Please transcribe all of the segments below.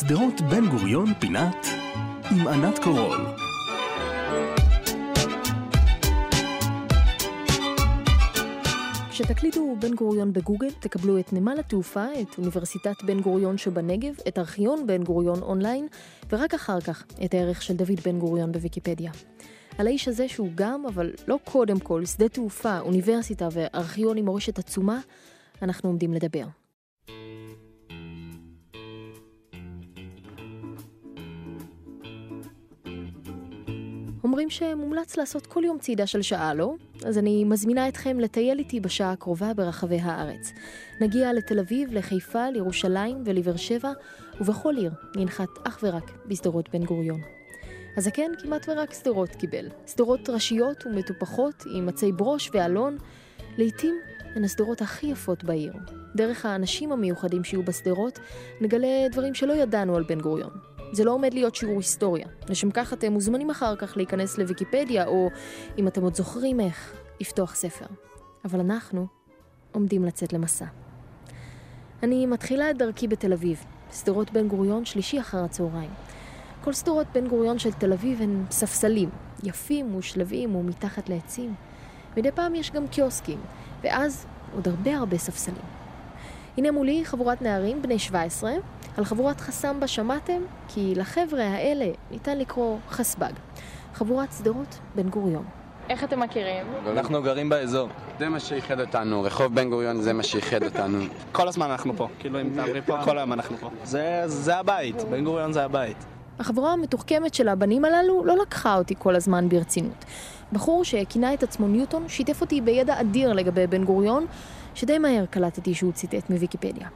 שדרות בן גוריון פינת עם ענת קורול. כשתקליטו בן גוריון בגוגל, תקבלו את נמל התעופה, את אוניברסיטת בן גוריון שבנגב, את ארכיון בן גוריון אונליין, ורק אחר כך את הערך של דוד בן גוריון בוויקיפדיה. על האיש הזה שהוא גם, אבל לא קודם כל, שדה תעופה, אוניברסיטה וארכיון עם מורשת עצומה, אנחנו עומדים לדבר. אומרים שמומלץ לעשות כל יום צעידה של שעה, לא? אז אני מזמינה אתכם לטייל איתי בשעה הקרובה ברחבי הארץ. נגיע לתל אביב, לחיפה, לירושלים ולבאר שבע, ובכל עיר ננחת אך ורק בשדרות בן גוריון. הזקן כמעט ורק שדרות קיבל. שדרות ראשיות ומטופחות עם עצי ברוש ואלון, לעתים הן השדרות הכי יפות בעיר. דרך האנשים המיוחדים שיהיו בשדרות, נגלה דברים שלא ידענו על בן גוריון. זה לא עומד להיות שיעור היסטוריה. לשם כך אתם מוזמנים אחר כך להיכנס לוויקיפדיה, או אם אתם עוד זוכרים איך, לפתוח ספר. אבל אנחנו עומדים לצאת למסע. אני מתחילה את דרכי בתל אביב, שדרות בן גוריון, שלישי אחר הצהריים. כל שדרות בן גוריון של תל אביב הן ספסלים, יפים ושלווים ומתחת לעצים. מדי פעם יש גם קיוסקים, ואז עוד הרבה הרבה ספסלים. הנה מולי חבורת נערים בני 17, על חבורת חסמבה שמעתם? כי לחבר'ה האלה ניתן לקרוא חסבג. חבורת שדרות בן גוריון. איך אתם מכירים? אנחנו גרים באזור. זה מה שאיחד אותנו, רחוב בן גוריון זה מה שאיחד אותנו. כל הזמן אנחנו פה, כאילו אם תעברי פה, כל היום אנחנו פה. זה, זה הבית, בן גוריון זה הבית. החבורה המתוחכמת של הבנים הללו לא לקחה אותי כל הזמן ברצינות. בחור שכינה את עצמו ניוטון שיתף אותי בידע אדיר לגבי בן גוריון, שדי מהר קלטתי שהוא ציטט מוויקיפדיה.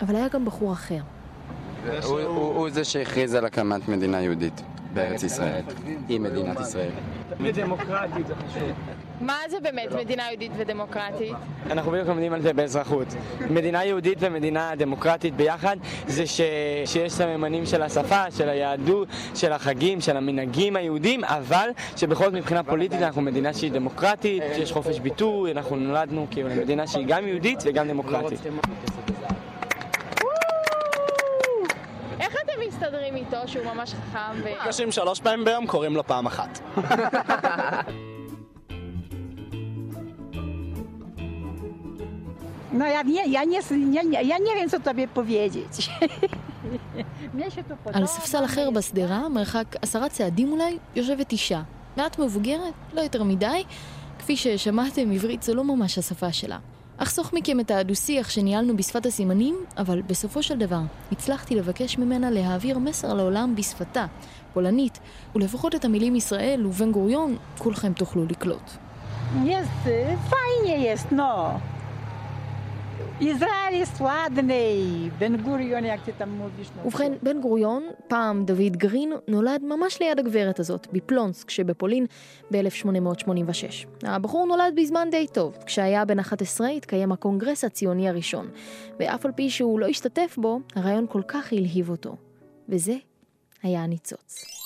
אבל היה גם בחור אחר. הוא, זה שהכריז על הקמת מדינה יהודית בארץ ישראל, היא מדינת ישראל. ודמוקרטית זה חשוב. מה זה באמת מדינה יהודית ודמוקרטית? אנחנו בדיוק לומדים על זה באזרחות. מדינה יהודית ומדינה דמוקרטית ביחד זה ש... שיש סממנים של השפה, של היהדות, של החגים, של המנהגים היהודים, אבל שבכל זאת מבחינה פוליטית אנחנו מדינה שהיא דמוקרטית, שיש חופש ביטוי, אנחנו נולדנו כאילו למדינה שהיא גם יהודית וגם דמוקרטית. איך אתם מסתדרים איתו שהוא ממש חכם ו... נפגשים שלוש פעמים ביום, קוראים לו פעם אחת. No ja, nie, ja, nie, nie, ja nie wiem, co tobie powiedzieć. על ספסל אחר בשדרה, מרחק עשרה צעדים אולי, יושבת אישה. מעט מבוגרת, לא יותר מדי. כפי ששמעתם, עברית זו לא ממש השפה שלה. אחסוך מכם את הדו-שיח שניהלנו בשפת הסימנים, אבל בסופו של דבר הצלחתי לבקש ממנה להעביר מסר לעולם בשפתה, פולנית, ולפחות את המילים ישראל ובן גוריון כולכם תוכלו לקלוט. Jest, fajnie jest, no. Ben Gurion, jak ty tam mówisz. No. ובכן, בן גוריון, פעם דוד גרין, נולד ממש ליד הגברת הזאת, בפלונסק שבפולין, ב-1886. הבחור נולד בזמן די טוב. כשהיה בן 11 התקיים הקונגרס הציוני הראשון, ואף על פי שהוא לא השתתף בו, הרעיון כל כך הלהיב אותו. וזה היה הניצוץ.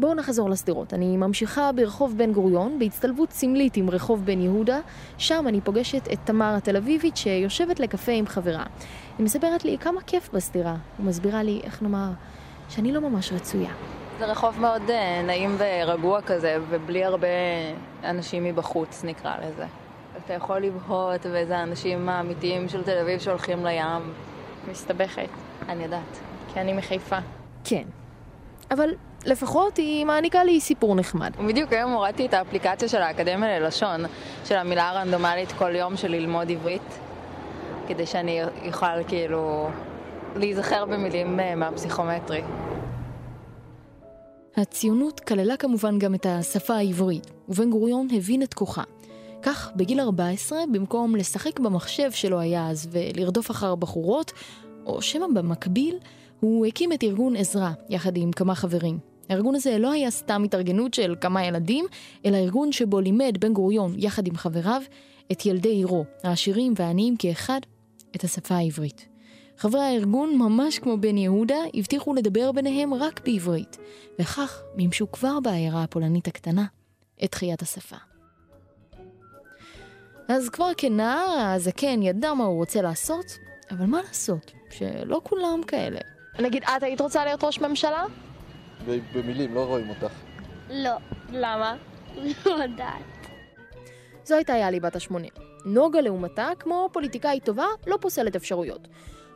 בואו נחזור לשדרות. אני ממשיכה ברחוב בן גוריון, בהצטלבות סמלית עם רחוב בן יהודה. שם אני פוגשת את תמר התל אביבית שיושבת לקפה עם חברה. היא מספרת לי כמה כיף בשדרה, ומסבירה לי, איך נאמר, שאני לא ממש רצויה. זה רחוב מאוד אה, נעים ורגוע כזה, ובלי הרבה אנשים מבחוץ, נקרא לזה. אתה יכול לבהות באיזה האנשים האמיתיים של תל אביב שהולכים לים. מסתבכת, אני יודעת. כי אני מחיפה. כן. אבל לפחות היא מעניקה לי סיפור נחמד. בדיוק היום הורדתי את האפליקציה של האקדמיה ללשון, של המילה הרנדומלית כל יום של ללמוד עברית, כדי שאני אוכל כאילו להיזכר במילים אה, מהפסיכומטרי. הציונות כללה כמובן גם את השפה העברית, ובן גוריון הבין את כוחה. כך, בגיל 14, במקום לשחק במחשב שלו היה אז ולרדוף אחר בחורות, או שמא במקביל, הוא הקים את ארגון עזרא, יחד עם כמה חברים. הארגון הזה לא היה סתם התארגנות של כמה ילדים, אלא ארגון שבו לימד בן גוריון, יחד עם חבריו, את ילדי עירו, העשירים והעניים כאחד, את השפה העברית. חברי הארגון, ממש כמו בן יהודה, הבטיחו לדבר ביניהם רק בעברית, וכך מימשו כבר בעיירה הפולנית הקטנה את תחיית השפה. אז כבר כנער הזקן ידע מה הוא רוצה לעשות, אבל מה לעשות, שלא כולם כאלה. נגיד, את היית רוצה להיות ראש ממשלה? במילים, לא רואים אותך. לא. למה? לא יודעת. זו הייתה יאלי בת השמונה. נוגה לעומתה, כמו פוליטיקאית טובה, לא פוסלת אפשרויות.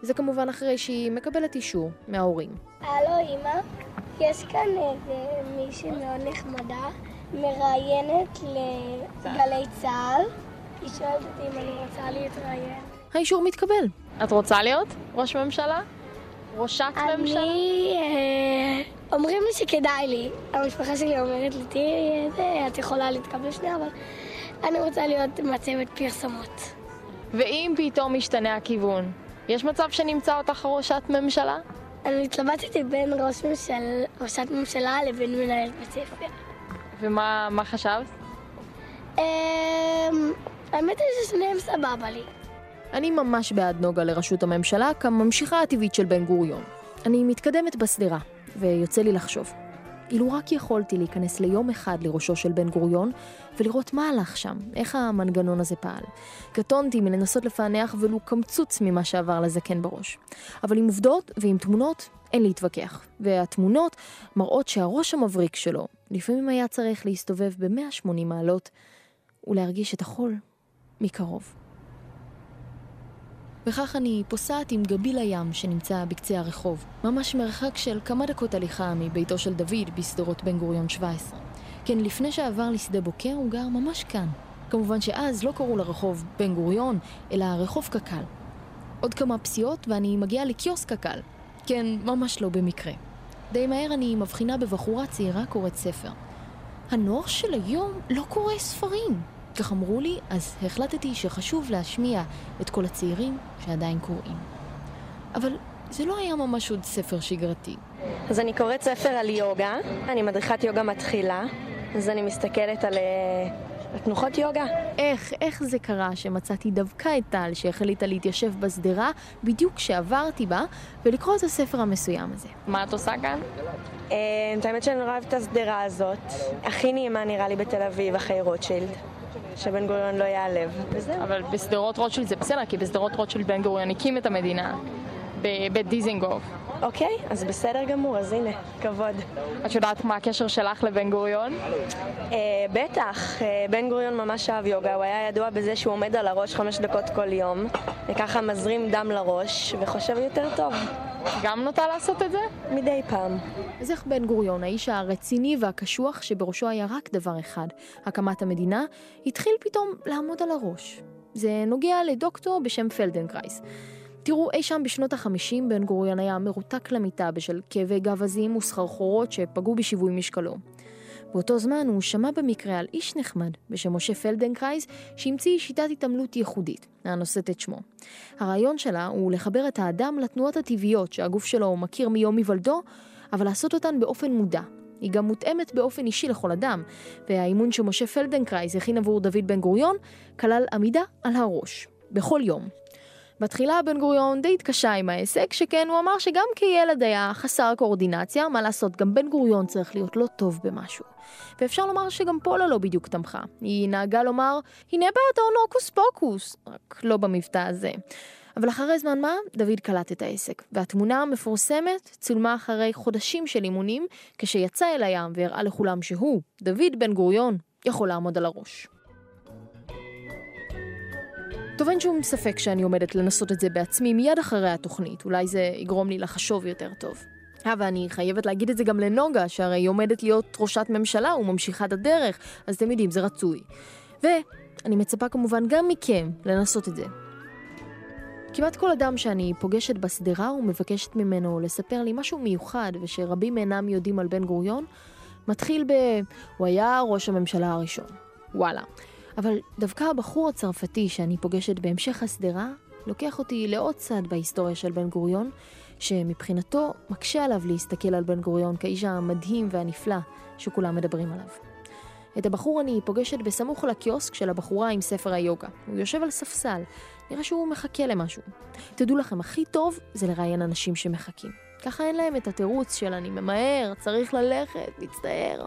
זה כמובן אחרי שהיא מקבלת אישור מההורים. הלו אמא, יש כאן איזה מישהי מאוד נחמדה, מראיינת לגלי צה"ל. היא שואלת אותי אם אני רוצה להתראיין. האישור מתקבל. את רוצה להיות ראש ממשלה? ראשת ממשלה? אני... אומרים לי שכדאי לי. המשפחה שלי אומרת לי, תראי, זה, את יכולה להתקבל שנייה, אבל אני רוצה להיות מצבת פרסומות. ואם פתאום משתנה הכיוון, יש מצב שנמצא אותך ראשת ממשלה? אני התלבטתי בין ראש ממשל, ראשת ממשלה לבין מנהלת בית ספר. ומה מה חשבת? אמ, האמת היא ששניהם סבבה לי. אני ממש בעד נוגה לראשות הממשלה כממשיכה הטבעית של בן גוריון. אני מתקדמת בשדרה, ויוצא לי לחשוב. אילו רק יכולתי להיכנס ליום אחד לראשו של בן גוריון, ולראות מה הלך שם, איך המנגנון הזה פעל. קטונתי מלנסות לפענח ולו קמצוץ ממה שעבר לזקן בראש. אבל עם עובדות ועם תמונות, אין להתווכח. והתמונות מראות שהראש המבריק שלו, לפעמים היה צריך להסתובב ב-180 מעלות, ולהרגיש את החול מקרוב. וכך אני פוסעת עם גבי לים שנמצא בקצה הרחוב, ממש מרחק של כמה דקות הליכה מביתו של דוד בשדרות בן גוריון 17. כן, לפני שעבר לשדה בוקר הוא גר ממש כאן. כמובן שאז לא קראו לרחוב בן גוריון, אלא רחוב קק"ל. עוד כמה פסיעות ואני מגיעה לקיוסק קק"ל. כן, ממש לא במקרה. די מהר אני מבחינה בבחורה צעירה קוראת ספר. הנוער של היום לא קורא ספרים. כך אמרו לי, אז החלטתי שחשוב להשמיע את כל הצעירים שעדיין קוראים. אבל זה לא היה ממש עוד ספר שגרתי. אז אני קוראת ספר על יוגה, אני מדריכת יוגה מתחילה, אז אני מסתכלת על, על תנוחות יוגה. איך, איך זה קרה שמצאתי דווקא את טל שהחליטה להתיישב בשדרה בדיוק כשעברתי בה ולקרוא את הספר המסוים הזה. מה את עושה כאן? אה, את האמת שאני נורא אוהבת את השדרה הזאת. הכי נעימה נראה לי בתל אביב אחרי רוטשילד. שבן גוריון לא ייעלב. אבל בשדרות רוטשילד זה בסדר, כי בשדרות רוטשילד בן גוריון הקים את המדינה, בבית דיזינגוף. אוקיי, אז בסדר גמור, אז הנה, כבוד. את יודעת מה הקשר שלך לבן גוריון? אה, בטח, אה, בן גוריון ממש אהב יוגה, הוא היה ידוע בזה שהוא עומד על הראש חמש דקות כל יום, וככה מזרים דם לראש, וחושב יותר טוב. גם נוטה לעשות את זה? מדי פעם. אז איך בן גוריון, האיש הרציני והקשוח שבראשו היה רק דבר אחד, הקמת המדינה, התחיל פתאום לעמוד על הראש. זה נוגע לדוקטור בשם פלדנקרייס. תראו, אי שם בשנות החמישים בן גוריון היה מרותק למיטה בשל כאבי גב עזים וסחרחורות שפגעו בשיווי משקלו. באותו זמן הוא שמע במקרה על איש נחמד בשם משה פלדנקרייס שהמציא שיטת התעמלות ייחודית, הנושאת את שמו. הרעיון שלה הוא לחבר את האדם לתנועות הטבעיות שהגוף שלו מכיר מיום היוולדו, אבל לעשות אותן באופן מודע. היא גם מותאמת באופן אישי לכל אדם, והאימון שמשה פלדנקרייס הכין עבור דוד בן גוריון כלל עמידה על הראש, בכל יום. בתחילה בן גוריון די התקשה עם העסק, שכן הוא אמר שגם כילד היה חסר קואורדינציה, מה לעשות, גם בן גוריון צריך להיות לא טוב במשהו. ואפשר לומר שגם פולה לא בדיוק תמכה. היא נהגה לומר, הנה באדון הוקוס פוקוס, רק לא במבטא הזה. אבל אחרי זמן מה, דוד קלט את העסק, והתמונה המפורסמת צולמה אחרי חודשים של אימונים, כשיצא אל הים והראה לכולם שהוא, דוד בן גוריון, יכול לעמוד על הראש. טוב, אין שום ספק שאני עומדת לנסות את זה בעצמי מיד אחרי התוכנית, אולי זה יגרום לי לחשוב יותר טוב. אה, ואני חייבת להגיד את זה גם לנוגה, שהרי היא עומדת להיות ראשת ממשלה וממשיכת הדרך, אז אתם יודעים, זה רצוי. ואני מצפה כמובן גם מכם לנסות את זה. כמעט כל אדם שאני פוגשת בשדרה ומבקשת ממנו לספר לי משהו מיוחד ושרבים אינם יודעים על בן גוריון, מתחיל ב... הוא היה ראש הממשלה הראשון. וואלה. אבל דווקא הבחור הצרפתי שאני פוגשת בהמשך השדרה, לוקח אותי לעוד צד בהיסטוריה של בן גוריון, שמבחינתו מקשה עליו להסתכל על בן גוריון כאיש המדהים והנפלא שכולם מדברים עליו. את הבחור אני פוגשת בסמוך לקיוסק של הבחורה עם ספר היוגה. הוא יושב על ספסל, נראה שהוא מחכה למשהו. תדעו לכם, הכי טוב זה לראיין אנשים שמחכים. ככה אין להם את התירוץ של אני ממהר, צריך ללכת, מצטער.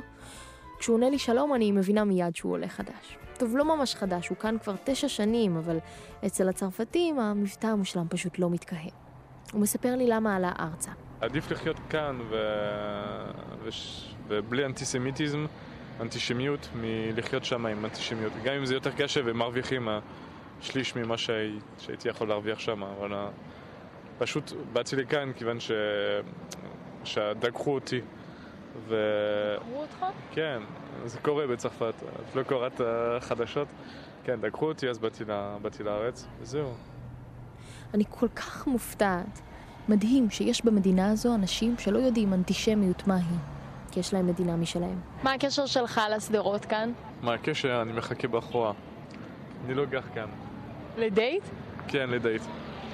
כשהוא עונה לי שלום אני מבינה מיד שהוא עולה חדש. טוב, לא ממש חדש, הוא כאן כבר תשע שנים, אבל אצל הצרפתים המבטא המושלם פשוט לא מתקהה. הוא מספר לי למה עלה ארצה. עדיף לחיות כאן ו... וש... ובלי אנטיסמיטיזם, אנטישמיות, מלחיות שם עם אנטישמיות. גם אם זה יותר קשה ומרוויחים שליש ממה שהי... שהייתי יכול להרוויח שם, אבל פשוט באתי לכאן כיוון ש... שדגחו אותי. ו... דגחו אותך? כן, זה קורה בצרפת, את לא קוראת חדשות. כן, דגחו אותי, אז באתי, לה... באתי לארץ, וזהו. אני כל כך מופתעת. מדהים שיש במדינה הזו אנשים שלא יודעים אנטישמיות מהי, כי יש להם מדינה משלהם. מה הקשר שלך לשדרות כאן? מה הקשר? אני מחכה בחורה. אני לא גר כאן. לדייט? כן, לדייט.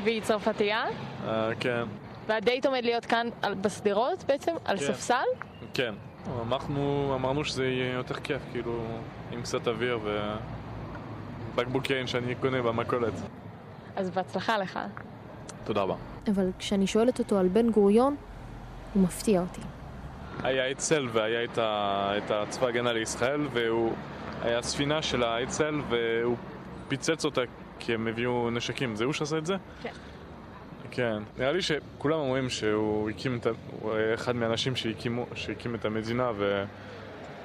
והיא צרפתייה? Uh, כן. והדייט עומד להיות כאן בשדרות בעצם? על כן. ספסל? כן. אמרנו, אמרנו שזה יהיה יותר כיף, כאילו, עם קצת אוויר ובקבוק יין שאני קונה במכולת. אז בהצלחה לך. תודה רבה. אבל כשאני שואלת אותו על בן גוריון, הוא מפתיע אותי. היה אצ"ל והיה את, ה... את הצבא הגנה לישראל, והוא היה ספינה של האצ"ל והוא פיצץ אותה כי הם הביאו נשקים. זה הוא שעשה את זה? כן. כן. נראה לי שכולם אומרים שהוא הקים את ה... הוא אחד מהאנשים שהקימו... שהקים את המדינה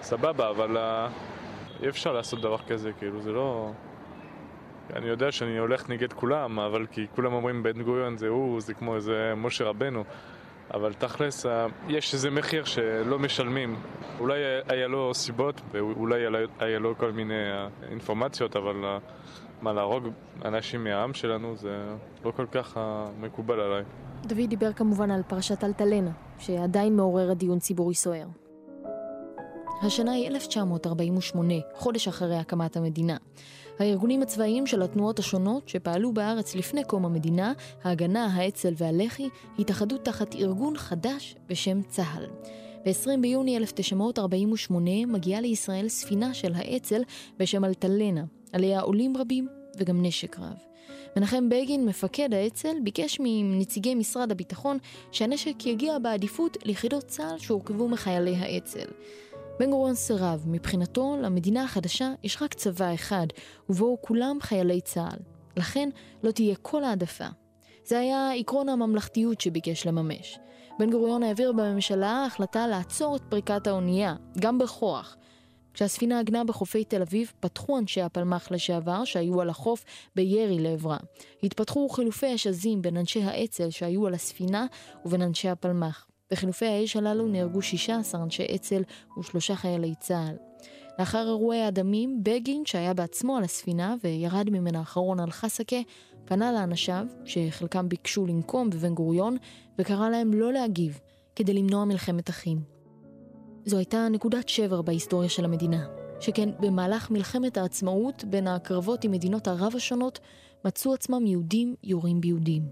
וסבבה, אבל uh, אי אפשר לעשות דבר כזה, כאילו, זה לא... אני יודע שאני הולך נגד כולם, אבל כי כולם אומרים בן גוריון זה הוא, זה כמו איזה משה רבנו. אבל תכלס, יש איזה מחיר שלא משלמים. אולי היה לו סיבות, ואולי היה לו כל מיני אינפורמציות, אבל מה, להרוג אנשים מהעם שלנו זה לא כל כך מקובל עליי. דוד דיבר כמובן על פרשת אלטלנה, שעדיין מעוררת דיון ציבורי סוער. השנה היא 1948, חודש אחרי הקמת המדינה. הארגונים הצבאיים של התנועות השונות שפעלו בארץ לפני קום המדינה, ההגנה, האצ"ל והלח"י, התאחדו תחת ארגון חדש בשם צה"ל. ב-20 ביוני 1948 מגיעה לישראל ספינה של האצ"ל בשם אלטלנה, עליה עולים רבים וגם נשק רב. מנחם בגין, מפקד האצ"ל, ביקש מנציגי משרד הביטחון שהנשק יגיע בעדיפות ליחידות צה"ל שהורכבו מחיילי האצ"ל. בן גוריון סירב, מבחינתו למדינה החדשה יש רק צבא אחד, ובו כולם חיילי צה"ל. לכן לא תהיה כל העדפה. זה היה עקרון הממלכתיות שביקש לממש. בן גוריון העביר בממשלה החלטה לעצור את פריקת האונייה, גם בכוח. כשהספינה עגנה בחופי תל אביב, פתחו אנשי הפלמ"ח לשעבר שהיו על החוף בירי לעברה. התפתחו חילופי אש עזים בין אנשי האצ"ל שהיו על הספינה ובין אנשי הפלמ"ח. בחילופי האש הללו נהרגו 16 אנשי אצ"ל ושלושה חיילי צה"ל. לאחר אירועי הדמים, בגין, שהיה בעצמו על הספינה וירד ממנה אחרון על חסקה, פנה לאנשיו, שחלקם ביקשו לנקום בבן גוריון, וקרא להם לא להגיב, כדי למנוע מלחמת אחים. זו הייתה נקודת שבר בהיסטוריה של המדינה, שכן במהלך מלחמת העצמאות בין הקרבות עם מדינות ערב השונות, מצאו עצמם יהודים יורים ביהודים.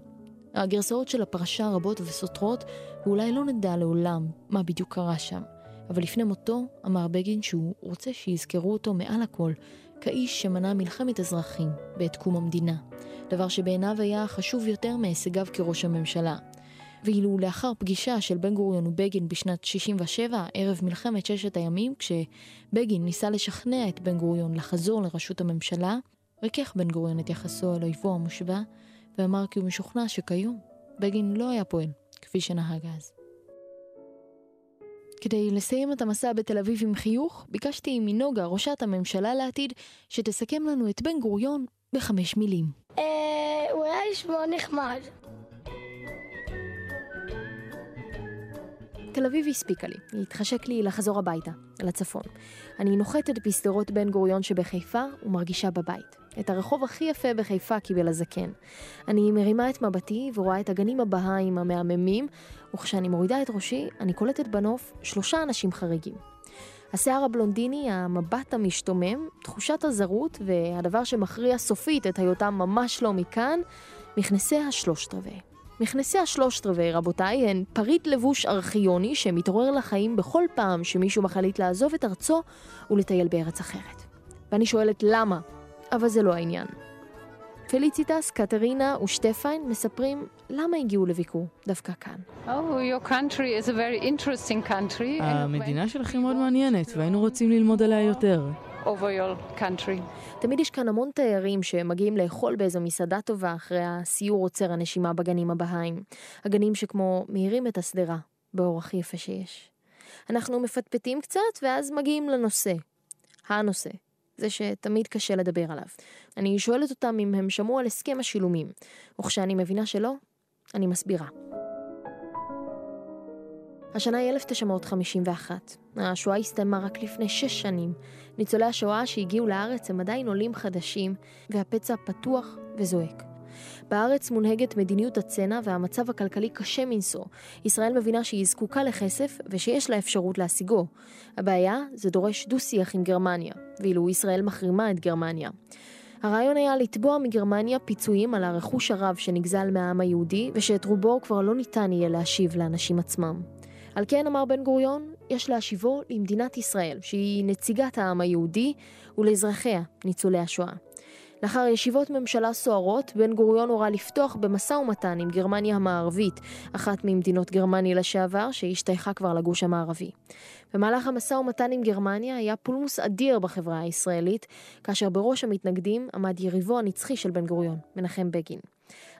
הגרסאות של הפרשה רבות וסותרות, ואולי לא נדע לעולם מה בדיוק קרה שם. אבל לפני מותו אמר בגין שהוא רוצה שיזכרו אותו מעל הכל כאיש שמנע מלחמת אזרחים בעת קום המדינה, דבר שבעיניו היה חשוב יותר מהישגיו כראש הממשלה. ואילו לאחר פגישה של בן גוריון ובגין בשנת 67, ערב מלחמת ששת הימים, כשבגין ניסה לשכנע את בן גוריון לחזור לראשות הממשלה, ריכך בן גוריון את יחסו אל אויבו המושבע, ואמר כי הוא משוכנע שכיום בגין לא היה פועל כפי שנהג אז. כדי לסיים את המסע בתל אביב עם חיוך, ביקשתי מנוגה, ראשת הממשלה לעתיד, שתסכם לנו את בן גוריון בחמש מילים. אה, הוא היה איש מאוד נחמד. תל אביב הספיקה לי, התחשק לי לחזור הביתה, לצפון. אני נוחתת בשדרות בן גוריון שבחיפה ומרגישה בבית. את הרחוב הכי יפה בחיפה קיבל הזקן. אני מרימה את מבטי ורואה את הגנים הבהאיים המהממים, וכשאני מורידה את ראשי, אני קולטת בנוף שלושה אנשים חריגים. השיער הבלונדיני, המבט המשתומם, תחושת הזרות, והדבר שמכריע סופית את היותם ממש לא מכאן, מכנסי השלושת רבעי. מכנסי השלושת רבעי, רבותיי, הן פריט לבוש ארכיוני שמתעורר לחיים בכל פעם שמישהו מחליט לעזוב את ארצו ולטייל בארץ אחרת. ואני שואלת למה, אבל זה לא העניין. פליציטס, קטרינה ושטפיין מספרים למה הגיעו לביקור דווקא כאן. Oh, your country is a very interesting country. המדינה שלכם מאוד מעניינת, והיינו רוצים ללמוד עליה יותר. Over your country. תמיד יש כאן המון תיירים שמגיעים לאכול באיזו מסעדה טובה אחרי הסיור עוצר הנשימה בגנים הבהאים. הגנים שכמו מאירים את השדרה, באור הכי יפה שיש. אנחנו מפטפטים קצת ואז מגיעים לנושא. הנושא. זה שתמיד קשה לדבר עליו. אני שואלת אותם אם הם שמעו על הסכם השילומים, וכשאני מבינה שלא, אני מסבירה. השנה היא 1951. השואה הסתיימה רק לפני שש שנים. ניצולי השואה שהגיעו לארץ הם עדיין עולים חדשים, והפצע פתוח וזועק. בארץ מונהגת מדיניות הצנע והמצב הכלכלי קשה מנשוא. ישראל מבינה שהיא זקוקה לכסף ושיש לה אפשרות להשיגו. הבעיה זה דורש דו-שיח עם גרמניה, ואילו ישראל מחרימה את גרמניה. הרעיון היה לתבוע מגרמניה פיצויים על הרכוש הרב שנגזל מהעם היהודי, ושאת רובו כבר לא ניתן יהיה להשיב לאנשים עצמם. על כן, אמר בן גוריון, יש להשיבו למדינת ישראל, שהיא נציגת העם היהודי, ולאזרחיה, ניצולי השואה. לאחר ישיבות ממשלה סוערות, בן גוריון הורה לפתוח במשא ומתן עם גרמניה המערבית, אחת ממדינות גרמניה לשעבר, שהשתייכה כבר לגוש המערבי. במהלך המשא ומתן עם גרמניה היה פולמוס אדיר בחברה הישראלית, כאשר בראש המתנגדים עמד יריבו הנצחי של בן גוריון, מנחם בגין.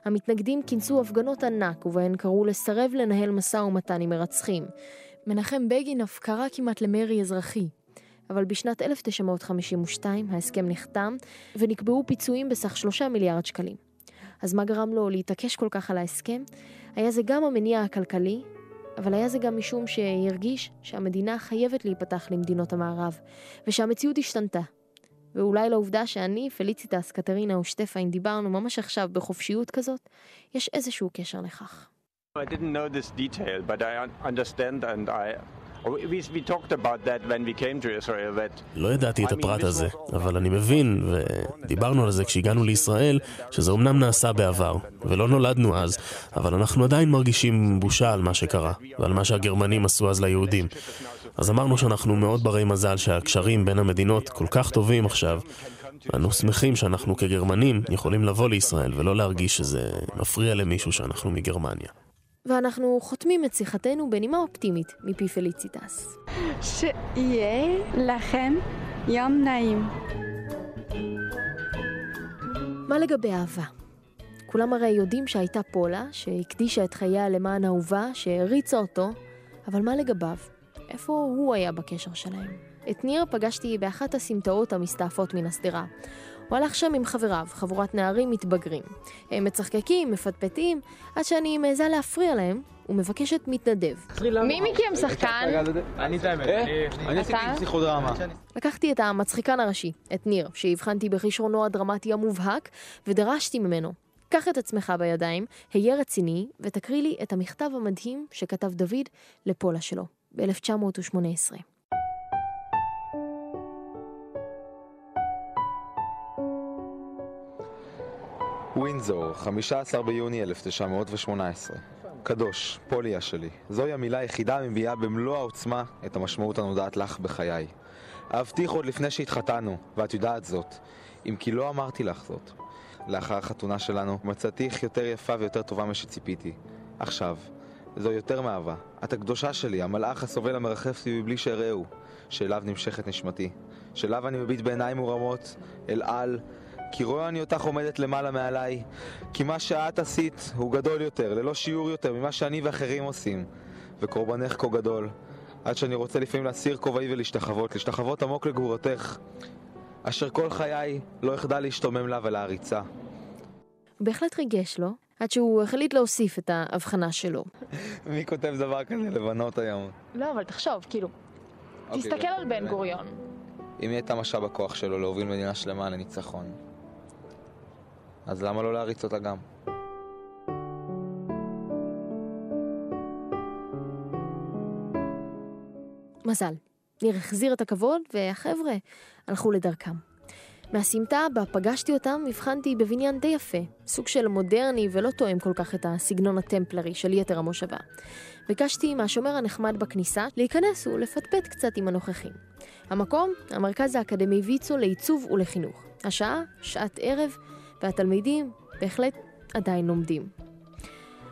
המתנגדים כינסו הפגנות ענק ובהן קראו לסרב לנהל משא ומתן עם מרצחים. מנחם בגין אף קרא כמעט למרי אזרחי. אבל בשנת 1952 ההסכם נחתם ונקבעו פיצויים בסך שלושה מיליארד שקלים. אז מה גרם לו להתעקש כל כך על ההסכם? היה זה גם המניע הכלכלי, אבל היה זה גם משום שהרגיש שהמדינה חייבת להיפתח למדינות המערב, ושהמציאות השתנתה. ואולי לעובדה שאני, פליציטס, קטרינה ושטפיין דיברנו ממש עכשיו בחופשיות כזאת, יש איזשהו קשר לכך. I didn't know this detail, but I understand and I. לא ידעתי את הפרט הזה, אבל אני מבין, ודיברנו על זה כשהגענו לישראל, שזה אמנם נעשה בעבר, ולא נולדנו אז, אבל אנחנו עדיין מרגישים בושה על מה שקרה, ועל מה שהגרמנים עשו אז ליהודים. אז אמרנו שאנחנו מאוד ברי מזל שהקשרים בין המדינות כל כך טובים עכשיו, ואנו שמחים שאנחנו כגרמנים יכולים לבוא לישראל ולא להרגיש שזה מפריע למישהו שאנחנו מגרמניה. ואנחנו חותמים את שיחתנו בנימה אופטימית מפי פליציטס. שיהיה לכם יום נעים. מה לגבי אהבה? כולם הרי יודעים שהייתה פולה, שהקדישה את חייה למען אהובה, שהריצה אותו, אבל מה לגביו? איפה הוא היה בקשר שלהם? את ניר פגשתי באחת הסמטאות המסתעפות מן השדרה. הוא הלך שם עם חבריו, חבורת נערים מתבגרים. הם מצחקקים, מפטפטים, עד שאני מעיזה להפריע להם, ומבקשת מתנדב. מי מכם שחקן? אני את האמת, אני עשיתי פסיכודרמה. לקחתי את המצחיקן הראשי, את ניר, שהבחנתי בכישרונו הדרמטי המובהק, ודרשתי ממנו, קח את עצמך בידיים, היה רציני, ותקריא לי את המכתב המדהים שכתב דוד לפולה שלו, ב-1918. ווינזור, 15 ביוני 1918. קדוש, פוליה שלי, זוהי המילה היחידה המביאה במלוא העוצמה את המשמעות הנודעת לך בחיי. אהבתיך עוד לפני שהתחתנו, ואת יודעת זאת, אם כי לא אמרתי לך זאת. לאחר החתונה שלנו, מצאתיך יותר יפה ויותר טובה משציפיתי. עכשיו, זו יותר מאהבה. את הקדושה שלי, המלאך הסובל המרחף סביבי בלי שאראהו, שאליו נמשכת נשמתי. שאליו אני מביט בעיניים מורמות, אל על, כי רואה אני אותך עומדת למעלה מעליי, כי מה שאת עשית הוא גדול יותר, ללא שיעור יותר ממה שאני ואחרים עושים, וקורבנך כה גדול, עד שאני רוצה לפעמים להסיר כובעי ולהשתחוות, להשתחוות עמוק לגבורתך, אשר כל חיי לא אחדל להשתומם לה ולהריצה. בהחלט ריגש לו, עד שהוא החליט להוסיף את ההבחנה שלו. מי כותב דבר כזה לבנות היום? לא, אבל תחשוב, כאילו, אוקיי, תסתכל על בן גוריון. אם היא הייתה משאב הכוח שלו להוביל מדינה שלמה לניצחון, אז למה לא להריץ אותה גם? מזל. ניר החזיר את הכבוד, והחבר'ה הלכו לדרכם. מהסמטה בה פגשתי אותם, הבחנתי בבניין די יפה, סוג של מודרני ולא תואם כל כך את הסגנון הטמפלרי של יתר המושבה. ביקשתי מהשומר הנחמד בכניסה להיכנס ולפטפט קצת עם הנוכחים. המקום, המרכז האקדמי ויצו לעיצוב ולחינוך. השעה, שעת ערב, והתלמידים בהחלט עדיין לומדים.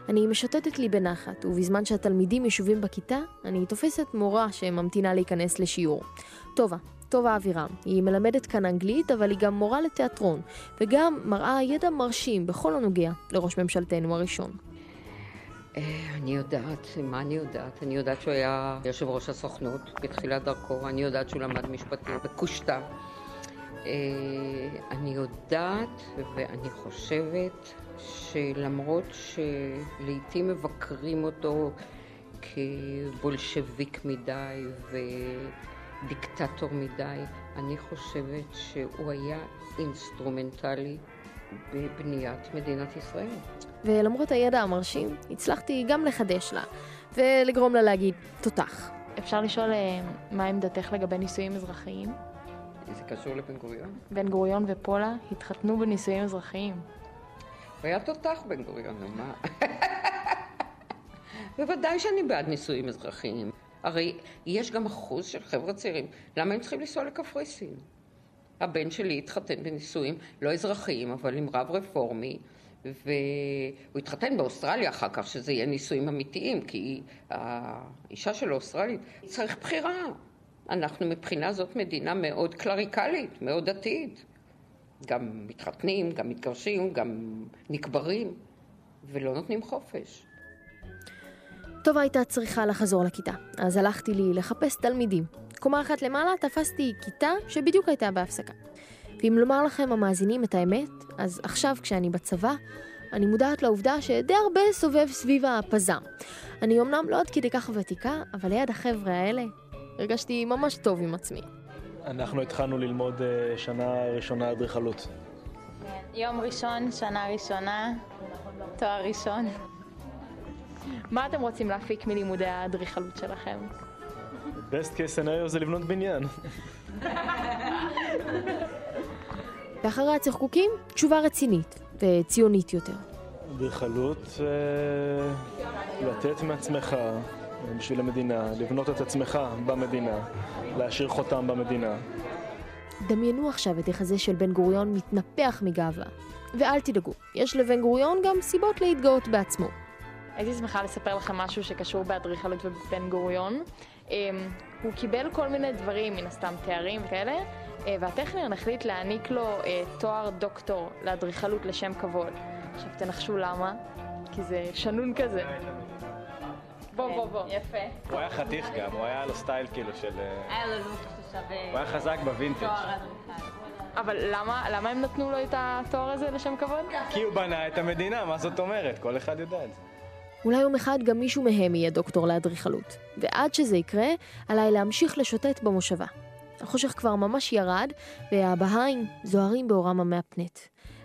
אני משוטטת לי בנחת, ובזמן שהתלמידים ישובים בכיתה, אני תופסת מורה שממתינה להיכנס לשיעור. טובה, טובה אבירם. היא מלמדת כאן אנגלית, אבל היא גם מורה לתיאטרון, וגם מראה ידע מרשים בכל הנוגע לראש ממשלתנו הראשון. אה, אני יודעת, מה אני יודעת? אני יודעת שהוא היה יושב ראש הסוכנות בתחילת דרכו, אני יודעת שהוא למד משפטים בקושטא. אה, אני יודעת ואני חושבת שלמרות שלעיתים מבקרים אותו כבולשביק מדי ודיקטטור מדי, אני חושבת שהוא היה אינסטרומנטלי בבניית מדינת ישראל. ולמרות הידע המרשים, הצלחתי גם לחדש לה, ולגרום לה להגיד תותח. אפשר לשאול אה, מה עמדתך לגבי נישואים אזרחיים? זה קשור לבן גוריון? בן גוריון ופולה התחתנו בנישואים אזרחיים. הוא היה תותח בן גוריון, נו מה? בוודאי שאני בעד נישואים אזרחיים. הרי יש גם אחוז של חבר'ה צעירים, למה הם צריכים לנסוע לקפריסין? הבן שלי התחתן בנישואים לא אזרחיים, אבל עם רב רפורמי, והוא התחתן באוסטרליה אחר כך, שזה יהיה נישואים אמיתיים, כי האישה שלו אוסטרלית, צריך בחירה. אנחנו מבחינה זאת מדינה מאוד קלריקלית, מאוד דתית. גם מתחתנים, גם מתגרשים, גם נקברים, ולא נותנים חופש. טובה הייתה צריכה לחזור לכיתה, אז הלכתי לי לחפש תלמידים. קומה אחת למעלה תפסתי כיתה שבדיוק הייתה בהפסקה. ואם לומר לכם המאזינים את האמת, אז עכשיו כשאני בצבא, אני מודעת לעובדה שדי הרבה סובב סביב הפזם. אני אמנם לא עד כדי כך ותיקה, אבל ליד החבר'ה האלה הרגשתי ממש טוב עם עצמי. אנחנו התחלנו ללמוד אה, שנה ראשונה אדריכלות. יום ראשון, שנה ראשונה, תואר ראשון. מה אתם רוצים להפיק מלימודי האדריכלות שלכם? best case scenario זה לבנות בניין. ואחרי הצחקוקים, תשובה רצינית וציונית יותר. אדריכלות, אה, לתת מעצמך בשביל המדינה, לבנות את עצמך במדינה, להשאיר חותם במדינה. דמיינו עכשיו את החזה של בן גוריון מתנפח מגאווה. ואל תדאגו, יש לבן גוריון גם סיבות להתגאות בעצמו. הייתי שמחה לספר לכם משהו שקשור באדריכלות ובן גוריון. אמ, הוא קיבל כל מיני דברים, מן הסתם תארים וכאלה, אה, והטכניון החליט להעניק לו אה, תואר דוקטור לאדריכלות לשם כבוד. עכשיו תנחשו למה, כי זה שנון כזה. בוא, בוא, בוא. יפה. הוא היה חתיך גם, הוא היה לו סטייל כאילו של... אה, היה לו לוק ששווה... הוא היה חזק בווינטג'. אבל למה, למה הם נתנו לו את התואר הזה לשם כבוד? כי הוא בנה את המדינה, מה זאת אומרת? כל אחד יודע את זה. אולי יום אחד גם מישהו מהם יהיה דוקטור לאדריכלות. ועד שזה יקרה, עליי להמשיך לשוטט במושבה. החושך כבר ממש ירד, והבהאים זוהרים באורם המהפנט.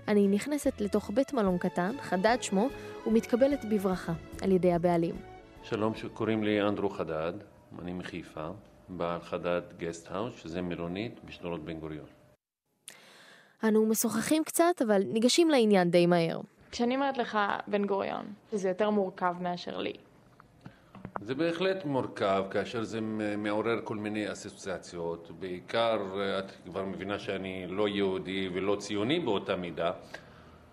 אני נכנסת לתוך בית מלון קטן, חדד שמו, ומתקבלת בברכה על ידי הבעלים. שלום, קוראים לי אנדרו חדד, אני מחיפה, בעל חדד גסט האוס, שזה מלונית בשדרות בן גוריון. אנו משוחחים קצת, אבל ניגשים לעניין די מהר. כשאני אומרת לך בן גוריון, זה יותר מורכב מאשר לי. זה בהחלט מורכב כאשר זה מעורר כל מיני אסוציאציות. בעיקר, את כבר מבינה שאני לא יהודי ולא ציוני באותה מידה,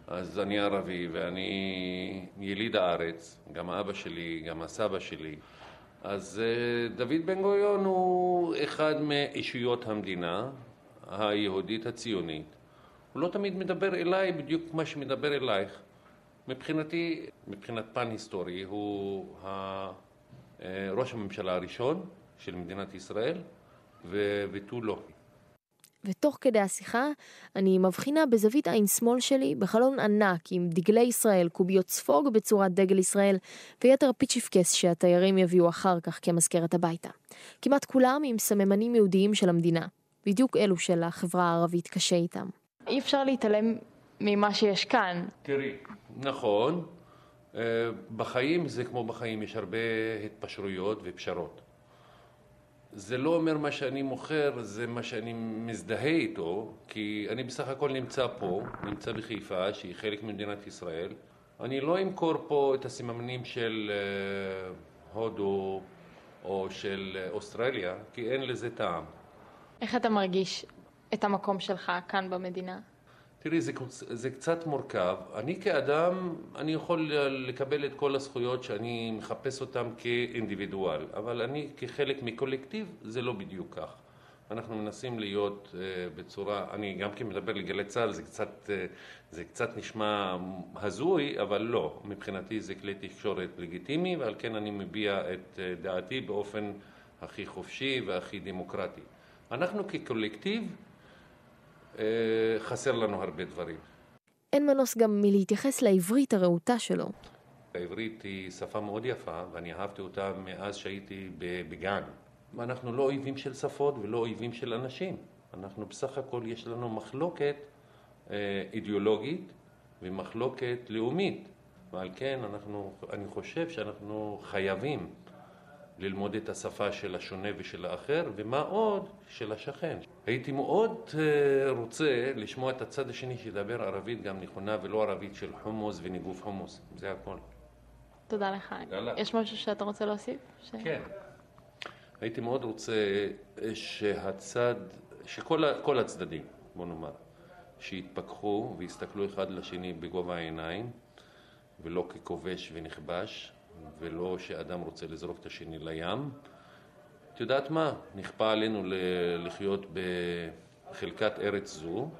אז אני ערבי ואני יליד הארץ, גם אבא שלי, גם הסבא שלי. אז אה, דוד בן גוריון הוא אחד מאישויות המדינה היהודית הציונית. הוא לא תמיד מדבר אליי בדיוק כמו שמדבר אלייך. מבחינתי, מבחינת פן היסטורי, הוא ראש הממשלה הראשון של מדינת ישראל, ותו לא. ותוך כדי השיחה, אני מבחינה בזווית עין שמאל שלי בחלון ענק עם דגלי ישראל, קוביות ספוג בצורת דגל ישראל, ויתר פיצ'יפקס שהתיירים יביאו אחר כך כמזכרת הביתה. כמעט כולם עם סממנים יהודיים של המדינה, בדיוק אלו של החברה הערבית קשה איתם. אי אפשר להתעלם ממה שיש כאן. תראי, נכון, אה, בחיים זה כמו בחיים, יש הרבה התפשרויות ופשרות. זה לא אומר מה שאני מוכר, זה מה שאני מזדהה איתו, כי אני בסך הכל נמצא פה, נמצא בחיפה, שהיא חלק ממדינת ישראל. אני לא אמכור פה את הסימנים של אה, הודו או של אוסטרליה, כי אין לזה טעם. איך אתה מרגיש את המקום שלך כאן במדינה? תראי, זה, זה קצת מורכב. אני כאדם, אני יכול לקבל את כל הזכויות שאני מחפש אותן כאינדיבידואל, אבל אני כחלק מקולקטיב, זה לא בדיוק כך. אנחנו מנסים להיות uh, בצורה, אני גם כן מדבר לגלי צה"ל, זה קצת, uh, זה קצת נשמע הזוי, אבל לא. מבחינתי זה כלי תקשורת לגיטימי, ועל כן אני מביע את uh, דעתי באופן הכי חופשי והכי דמוקרטי. אנחנו כקולקטיב, חסר לנו הרבה דברים. אין מנוס גם מלהתייחס לעברית הרהוטה שלו. העברית היא שפה מאוד יפה, ואני אהבתי אותה מאז שהייתי בגן. ואנחנו לא אויבים של שפות ולא אויבים של אנשים. אנחנו בסך הכל, יש לנו מחלוקת אה, אידיאולוגית ומחלוקת לאומית. ועל כן אנחנו, אני חושב שאנחנו חייבים ללמוד את השפה של השונה ושל האחר, ומה עוד? של השכן. הייתי מאוד אה, רוצה לשמוע את הצד השני שידבר ערבית גם נכונה ולא ערבית של חומוס וניגוף חומוס. זה הכל. תודה לך. יאללה. יש משהו שאתה רוצה להוסיף? ש... כן. הייתי מאוד רוצה שהצד, שכל הצדדים, בוא נאמר, שיתפכחו ויסתכלו אחד לשני בגובה העיניים ולא ככובש ונכבש ולא שאדם רוצה לזרוק את השני לים. את יודעת מה? נכפה עלינו לחיות בחלקת ארץ זו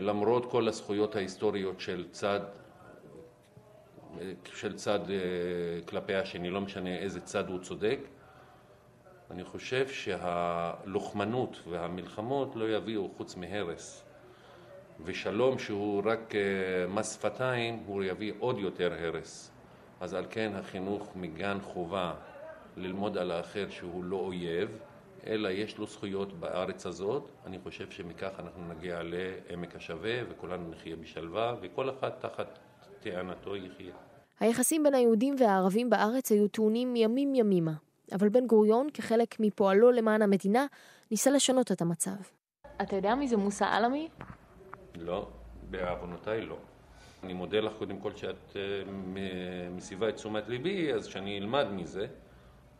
למרות כל הזכויות ההיסטוריות של צד של צד כלפי השני, לא משנה איזה צד הוא צודק, אני חושב שהלוחמנות והמלחמות לא יביאו חוץ מהרס. ושלום שהוא רק אה, מס שפתיים, הוא יביא עוד יותר הרס. אז על כן החינוך מגן חובה ללמוד על האחר שהוא לא אויב, אלא יש לו זכויות בארץ הזאת. אני חושב שמכך אנחנו נגיע לעמק השווה וכולנו נחיה בשלווה וכל אחד תחת טענתו יחיה. היחסים בין היהודים והערבים בארץ היו טעונים ימים ימימה. אבל בן גוריון, כחלק מפועלו למען המדינה, ניסה לשנות את המצב. אתה יודע מי זה מוסא עלמי? לא, בעוונותיי לא. אני מודה לך קודם כל שאת uh, מסיבה את תשומת ליבי, אז שאני אלמד מזה,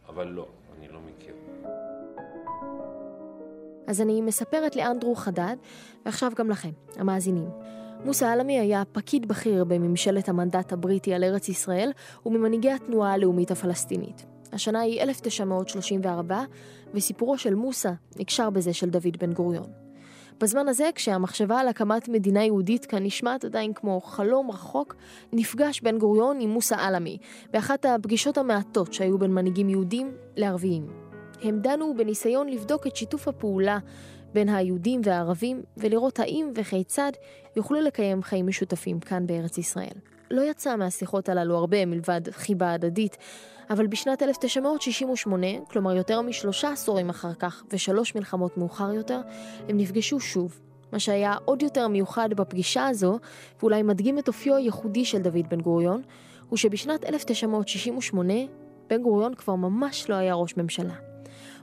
אבל לא, אני לא מכיר. אז אני מספרת לאנדרו חדד, ועכשיו גם לכם, המאזינים. מוסא עלמי היה פקיד בכיר בממשלת המנדט הבריטי על ארץ ישראל, וממנהיגי התנועה הלאומית הפלסטינית. השנה היא 1934, וסיפורו של מוסא נקשר בזה של דוד בן גוריון. בזמן הזה, כשהמחשבה על הקמת מדינה יהודית כאן נשמעת עדיין כמו חלום רחוק, נפגש בן גוריון עם מוסא עלמי, באחת הפגישות המעטות שהיו בין מנהיגים יהודים לערביים. הם דנו בניסיון לבדוק את שיתוף הפעולה בין היהודים והערבים, ולראות האם וכיצד יוכלו לקיים חיים משותפים כאן בארץ ישראל. לא יצא מהשיחות הללו הרבה מלבד חיבה הדדית, אבל בשנת 1968, כלומר יותר משלושה עשורים אחר כך ושלוש מלחמות מאוחר יותר, הם נפגשו שוב. מה שהיה עוד יותר מיוחד בפגישה הזו, ואולי מדגים את אופיו הייחודי של דוד בן גוריון, הוא שבשנת 1968 בן גוריון כבר ממש לא היה ראש ממשלה.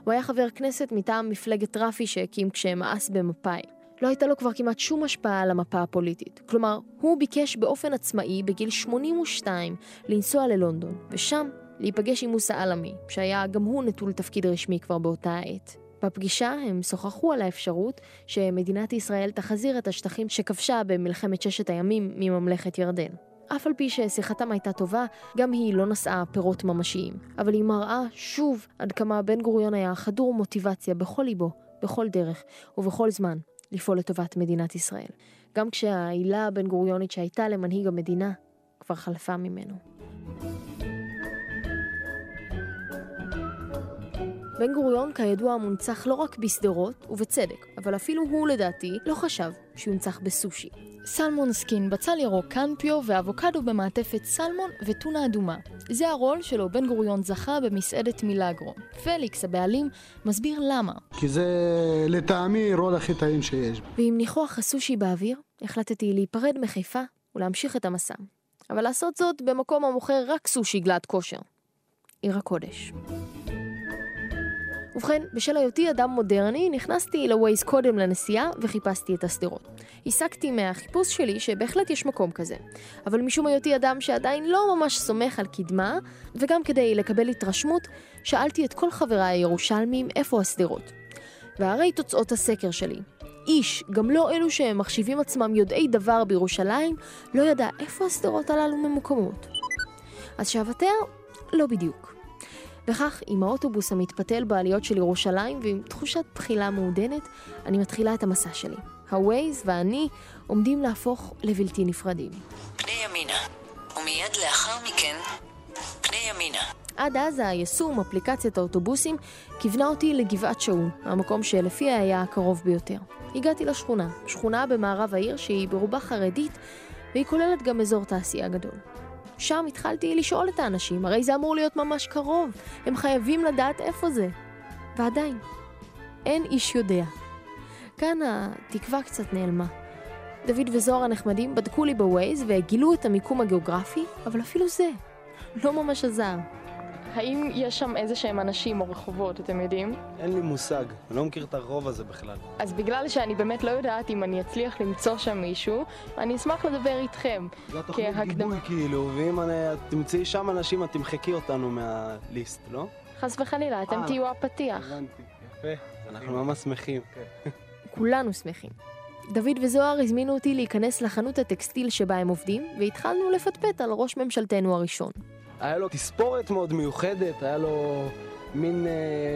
הוא היה חבר כנסת מטעם מפלגת רפי שהקים כשמאס במפא"י. לא הייתה לו כבר כמעט שום השפעה על המפה הפוליטית. כלומר, הוא ביקש באופן עצמאי בגיל 82 לנסוע ללונדון, ושם להיפגש עם מוסא עלמי, שהיה גם הוא נטול תפקיד רשמי כבר באותה העת. בפגישה הם שוחחו על האפשרות שמדינת ישראל תחזיר את השטחים שכבשה במלחמת ששת הימים מממלכת ירדן. אף על פי ששיחתם הייתה טובה, גם היא לא נשאה פירות ממשיים. אבל היא מראה שוב עד כמה בן גוריון היה חדור מוטיבציה בכל ליבו, בכל דרך ובכל זמן, לפעול לטובת מדינת ישראל. גם כשההילה הבן גוריונית שהייתה למנהיג המדינה כבר חלפה ממנו. בן גוריון כידוע מונצח לא רק בשדרות, ובצדק, אבל אפילו הוא לדעתי לא חשב שיונצח בסושי. salmon skin, בצל ירוק, קנפיו ואבוקדו במעטפת סלמון וטונה אדומה. זה הרול שלו בן גוריון זכה במסעדת מילאגרו. פליקס, הבעלים, מסביר למה. כי זה לטעמי רול הכי טעים שיש. ועם ניחוח הסושי באוויר, החלטתי להיפרד מחיפה ולהמשיך את המסע. אבל לעשות זאת במקום המוכר רק סושי גלת כושר. עיר הקודש. ובכן, בשל היותי אדם מודרני, נכנסתי לווייז קודם לנסיעה וחיפשתי את השדרות. הסקתי מהחיפוש שלי שבהחלט יש מקום כזה. אבל משום היותי אדם שעדיין לא ממש סומך על קדמה, וגם כדי לקבל התרשמות, שאלתי את כל חבריי הירושלמים איפה השדרות. והרי תוצאות הסקר שלי. איש, גם לא אלו שמחשיבים עצמם יודעי דבר בירושלים, לא ידע איפה השדרות הללו ממוקמות. אז שאבטר? לא בדיוק. וכך, עם האוטובוס המתפתל בעליות של ירושלים ועם תחושת בחילה מעודנת, אני מתחילה את המסע שלי. הווייז ואני עומדים להפוך לבלתי נפרדים. פני ימינה, ומיד לאחר מכן, פני ימינה. עד אז היישום, אפליקציית האוטובוסים, כיוונה אותי לגבעת שאול, המקום שלפי היה הקרוב ביותר. הגעתי לשכונה, שכונה במערב העיר שהיא ברובה חרדית, והיא כוללת גם אזור תעשייה גדול. שם התחלתי לשאול את האנשים, הרי זה אמור להיות ממש קרוב, הם חייבים לדעת איפה זה. ועדיין, אין איש יודע. כאן התקווה קצת נעלמה. דוד וזוהר הנחמדים בדקו לי בווייז וגילו את המיקום הגיאוגרפי, אבל אפילו זה לא ממש עזר. האם יש שם איזה שהם אנשים או רחובות, אתם יודעים? אין לי מושג, אני לא מכיר את הרוב הזה בכלל. אז בגלל שאני באמת לא יודעת אם אני אצליח למצוא שם מישהו, אני אשמח לדבר איתכם. זה התוכנית גיבוי כאילו, ואם אני, תמצאי שם אנשים, את תמחקי אותנו מהליסט, לא? חס וחלילה, אתם אה, תהיו הפתיח. הבנתי, יפה, אנחנו ממש שמחים. כולנו שמחים. דוד וזוהר הזמינו אותי להיכנס לחנות הטקסטיל שבה הם עובדים, והתחלנו לפטפט על ראש ממשלתנו הראשון. היה לו תספורת מאוד מיוחדת, היה לו מין, אה,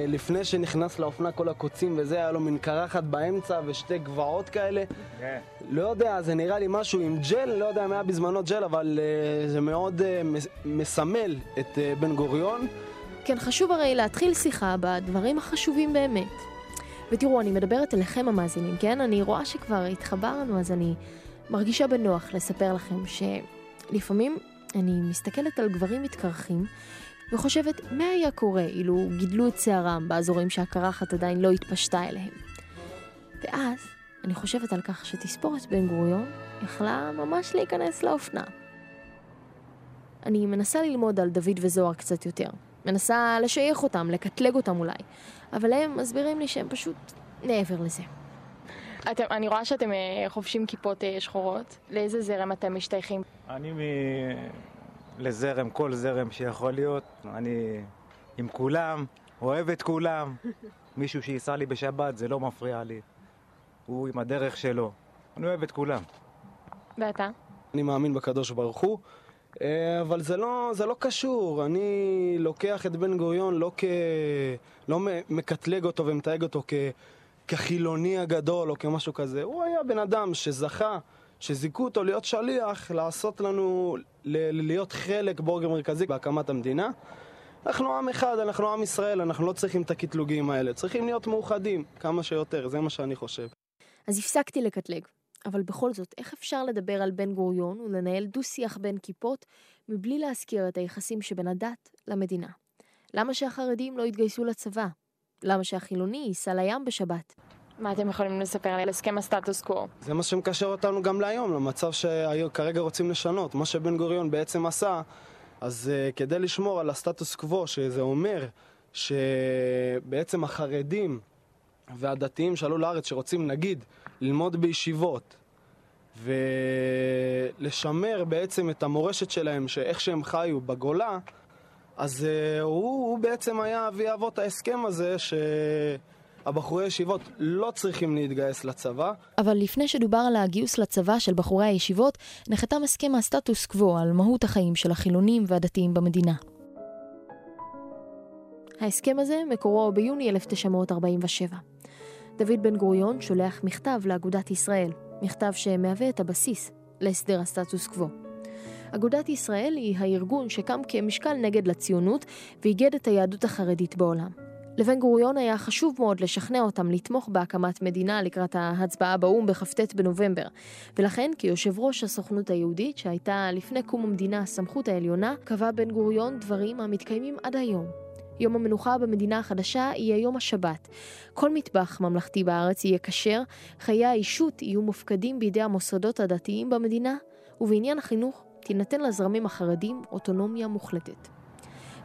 לפני שנכנס לאופנה כל הקוצים וזה, היה לו מין קרחת באמצע ושתי גבעות כאלה. כן. לא יודע, זה נראה לי משהו עם ג'ל, לא יודע אם היה בזמנו ג'ל, אבל אה, זה מאוד אה, מס, מסמל את אה, בן גוריון. כן, חשוב הרי להתחיל שיחה בדברים החשובים באמת. ותראו, אני מדברת אליכם המאזינים, כן? אני רואה שכבר התחברנו, אז אני מרגישה בנוח לספר לכם שלפעמים אני מסתכלת על גברים מתקרחים וחושבת מה היה קורה אילו גידלו את שערם באזורים שהקרחת עדיין לא התפשטה אליהם. ואז אני חושבת על כך שתספורת בן גוריון יכלה ממש להיכנס לאופנה. אני מנסה ללמוד על דוד וזוהר קצת יותר. מנסה לשייך אותם, לקטלג אותם אולי. אבל הם מסבירים לי שהם פשוט מעבר לזה. אתם, אני רואה שאתם אה, חובשים כיפות אה, שחורות. לאיזה זרם אתם משתייכים? אני מ... לזרם, כל זרם שיכול להיות. אני עם כולם, אוהב את כולם. מישהו שייסע לי בשבת, זה לא מפריע לי. הוא עם הדרך שלו. אני אוהב את כולם. ואתה? אני מאמין בקדוש ברוך הוא, אה, אבל זה לא, זה לא קשור. אני לוקח את בן גוריון לא כ... לא מקטלג אותו ומתייג אותו כ... כחילוני הגדול או כמשהו כזה. הוא היה בן אדם שזכה, שזיכו אותו להיות שליח, לעשות לנו, ל- להיות חלק בורג מרכזי בהקמת המדינה. אנחנו עם אחד, אנחנו עם ישראל, אנחנו לא צריכים את הקטלוגים האלה. צריכים להיות מאוחדים כמה שיותר, זה מה שאני חושב. אז הפסקתי לקטלג. אבל בכל זאת, איך אפשר לדבר על בן גוריון ולנהל דו-שיח בין כיפות מבלי להזכיר את היחסים שבין הדת למדינה? למה שהחרדים לא יתגייסו לצבא? למה שהחילוני ייסע לים בשבת? מה אתם יכולים לספר לי על הסכם הסטטוס קוו? זה מה שמקשר אותנו גם להיום, למצב שכרגע רוצים לשנות. מה שבן גוריון בעצם עשה, אז uh, כדי לשמור על הסטטוס קוו, שזה אומר שבעצם החרדים והדתיים שעלו לארץ, שרוצים נגיד ללמוד בישיבות ולשמר בעצם את המורשת שלהם, שאיך שהם חיו בגולה, אז uh, הוא, הוא בעצם היה אבי אבות ההסכם הזה, שהבחורי ישיבות לא צריכים להתגייס לצבא. אבל לפני שדובר על הגיוס לצבא של בחורי הישיבות, נחתם הסכם הסטטוס קוו על מהות החיים של החילונים והדתיים במדינה. ההסכם הזה מקורו ביוני 1947. דוד בן גוריון שולח מכתב לאגודת ישראל, מכתב שמהווה את הבסיס להסדר הסטטוס קוו. אגודת ישראל היא הארגון שקם כמשקל נגד לציונות ואיגד את היהדות החרדית בעולם. לבן גוריון היה חשוב מאוד לשכנע אותם לתמוך בהקמת מדינה לקראת ההצבעה באו"ם בכ"ט בנובמבר, ולכן כיושב ראש הסוכנות היהודית, שהייתה לפני קום המדינה הסמכות העליונה, קבע בן גוריון דברים המתקיימים עד היום. יום המנוחה במדינה החדשה יהיה יום השבת. כל מטבח ממלכתי בארץ יהיה כשר, חיי האישות יהיו מופקדים בידי המוסדות הדתיים במדינה, ובעניין החינוך תינתן לזרמים החרדים אוטונומיה מוחלטת.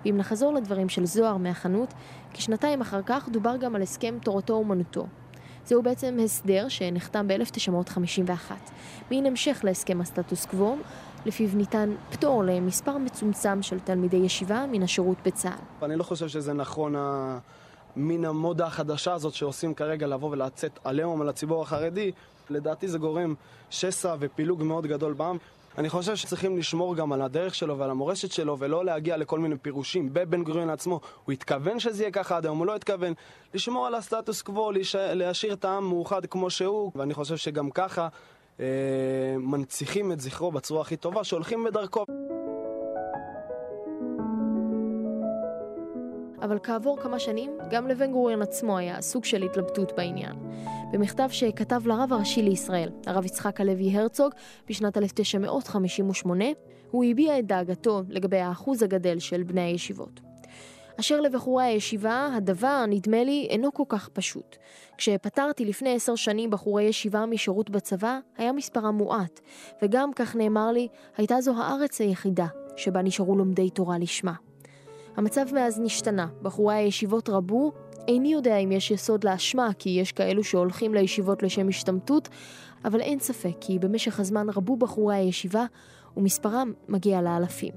ואם נחזור לדברים של זוהר מהחנות, כשנתיים אחר כך דובר גם על הסכם תורתו אומנותו. זהו בעצם הסדר שנחתם ב-1951, מין המשך להסכם הסטטוס קוו, לפיו ניתן פטור למספר מצומצם של תלמידי ישיבה מן השירות בצה"ל. אני לא חושב שזה נכון מן המודה החדשה הזאת שעושים כרגע לבוא ולצאת עליהום על הציבור החרדי, לדעתי זה גורם שסע ופילוג מאוד גדול בעם. אני חושב שצריכים לשמור גם על הדרך שלו ועל המורשת שלו ולא להגיע לכל מיני פירושים בבן גוריון עצמו. הוא התכוון שזה יהיה ככה עד היום, הוא לא התכוון. לשמור על הסטטוס קוו, להשאיר את העם מאוחד כמו שהוא, ואני חושב שגם ככה אה, מנציחים את זכרו בצורה הכי טובה, שהולכים בדרכו. אבל כעבור כמה שנים, גם לבן גוריון עצמו היה סוג של התלבטות בעניין. במכתב שכתב לרב הראשי לישראל, הרב יצחק הלוי הרצוג, בשנת 1958, הוא הביע את דאגתו לגבי האחוז הגדל של בני הישיבות. אשר לבחורי הישיבה, הדבר, נדמה לי, אינו כל כך פשוט. כשפטרתי לפני עשר שנים בחורי ישיבה משירות בצבא, היה מספרם מועט, וגם, כך נאמר לי, הייתה זו הארץ היחידה שבה נשארו לומדי תורה לשמה. המצב מאז נשתנה, בחורי הישיבות רבו, איני יודע אם יש יסוד לאשמה, כי יש כאלו שהולכים לישיבות לשם השתמטות, אבל אין ספק כי במשך הזמן רבו בחורי הישיבה, ומספרם מגיע לאלפים.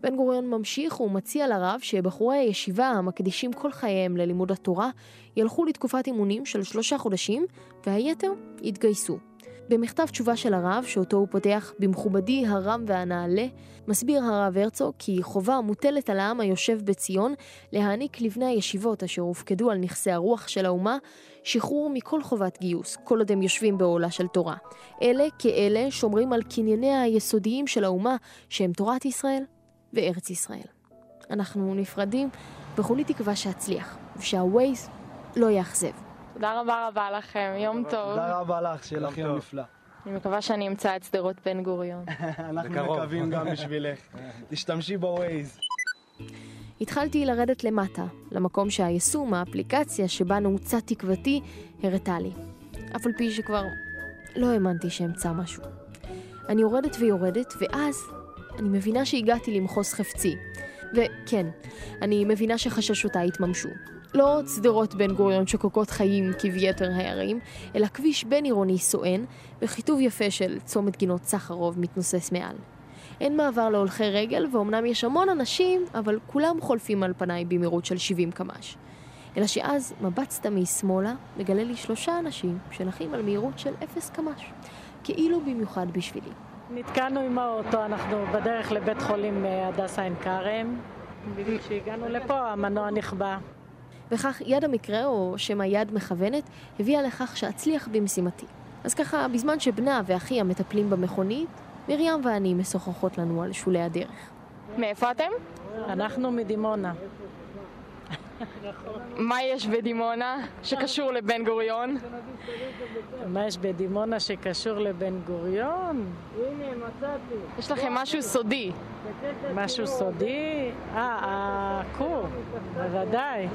בן גוריון ממשיך ומציע לרב שבחורי הישיבה המקדישים כל חייהם ללימוד התורה, ילכו לתקופת אימונים של שלושה חודשים, והיתר יתגייסו. במכתב תשובה של הרב, שאותו הוא פותח במכובדי הרם והנעלה, מסביר הרב הרצוג כי חובה מוטלת על העם היושב בציון להעניק לבני הישיבות אשר הופקדו על נכסי הרוח של האומה שחרור מכל חובת גיוס, כל עוד הם יושבים בעולה של תורה. אלה כאלה שומרים על קנייניה היסודיים של האומה שהם תורת ישראל וארץ ישראל. אנחנו נפרדים, וכולי תקווה שאצליח, ושהווייז לא יאכזב. תודה רבה רבה לכם, יום טוב. תודה רבה לך, שיהיה לך יום נפלא. אני מקווה שאני אמצא את שדרות בן גוריון. אנחנו מקווים גם בשבילך. תשתמשי בווייז. התחלתי לרדת למטה, למקום שהיישום, האפליקציה שבה נעוצה תקוותי, הראתה לי. אף על פי שכבר לא האמנתי שאמצא משהו. אני יורדת ויורדת, ואז אני מבינה שהגעתי למחוז חפצי. וכן, אני מבינה שחששותיי התממשו. לא שדרות בן גוריון שוקקות חיים כביתר הערים, אלא כביש בין עירוני סואן, וכיתוב יפה של צומת גינות סחרוב מתנוסס מעל. אין מעבר להולכי רגל, ואומנם יש המון אנשים, אבל כולם חולפים על פניי במהירות של 70 קמ"ש. אלא שאז מבט סתמי שמאלה מגלה לי שלושה אנשים שנחים על מהירות של 0 קמ"ש, כאילו במיוחד בשבילי. נתקענו עם האוטו, אנחנו בדרך לבית חולים אה, הדסה עין כרם. בדיוק כשהגענו לפה המנוע נכבה. וכך יד המקרה, או שמא יד מכוונת, הביאה לכך שאצליח במשימתי. אז ככה, בזמן שבנה ואחיה מטפלים במכונית, מרים ואני משוחחות לנו על שולי הדרך. מאיפה אתם? אנחנו מדימונה. מה יש בדימונה שקשור לבן גוריון? מה יש בדימונה שקשור לבן גוריון? הנה, מצאתי. יש לכם משהו סודי. משהו סודי? אה, הכור, בוודאי.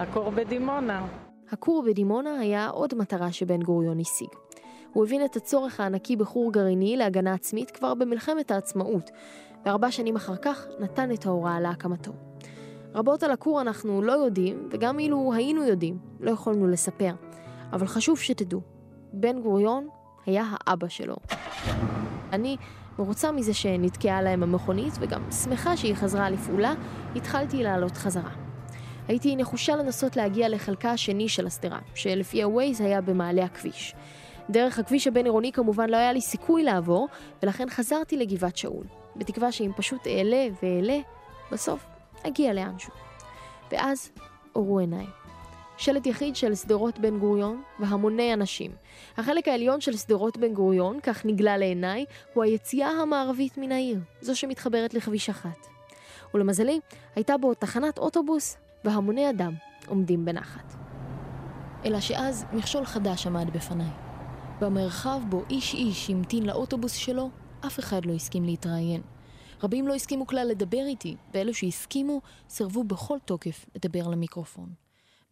הכור בדימונה. הכור בדימונה היה עוד מטרה שבן גוריון השיג. הוא הבין את הצורך הענקי בכור גרעיני להגנה עצמית כבר במלחמת העצמאות, וארבע שנים אחר כך נתן את ההוראה להקמתו. רבות על הכור אנחנו לא יודעים, וגם אילו היינו יודעים, לא יכולנו לספר. אבל חשוב שתדעו, בן גוריון היה האבא שלו. אני, מרוצה מזה שנתקעה להם המכונית, וגם שמחה שהיא חזרה לפעולה, התחלתי לעלות חזרה. הייתי נחושה לנסות להגיע לחלקה השני של השדרה, שלפי הווייז היה במעלה הכביש. דרך הכביש הבין-עירוני כמובן לא היה לי סיכוי לעבור, ולכן חזרתי לגבעת שאול, בתקווה שאם פשוט אעלה ואעלה, בסוף אגיע לאנשהו. ואז אורו עיניי. שלט יחיד של שדרות בן גוריון והמוני אנשים. החלק העליון של שדרות בן גוריון, כך נגלה לעיניי, הוא היציאה המערבית מן העיר, זו שמתחברת לכביש אחת. ולמזלי, הייתה בו תחנת אוטובוס והמוני אדם עומדים בנחת. אלא שאז מכשול חדש עמד בפניי. במרחב בו איש איש המתין לאוטובוס שלו, אף אחד לא הסכים להתראיין. רבים לא הסכימו כלל לדבר איתי, ואלו שהסכימו סירבו בכל תוקף לדבר למיקרופון.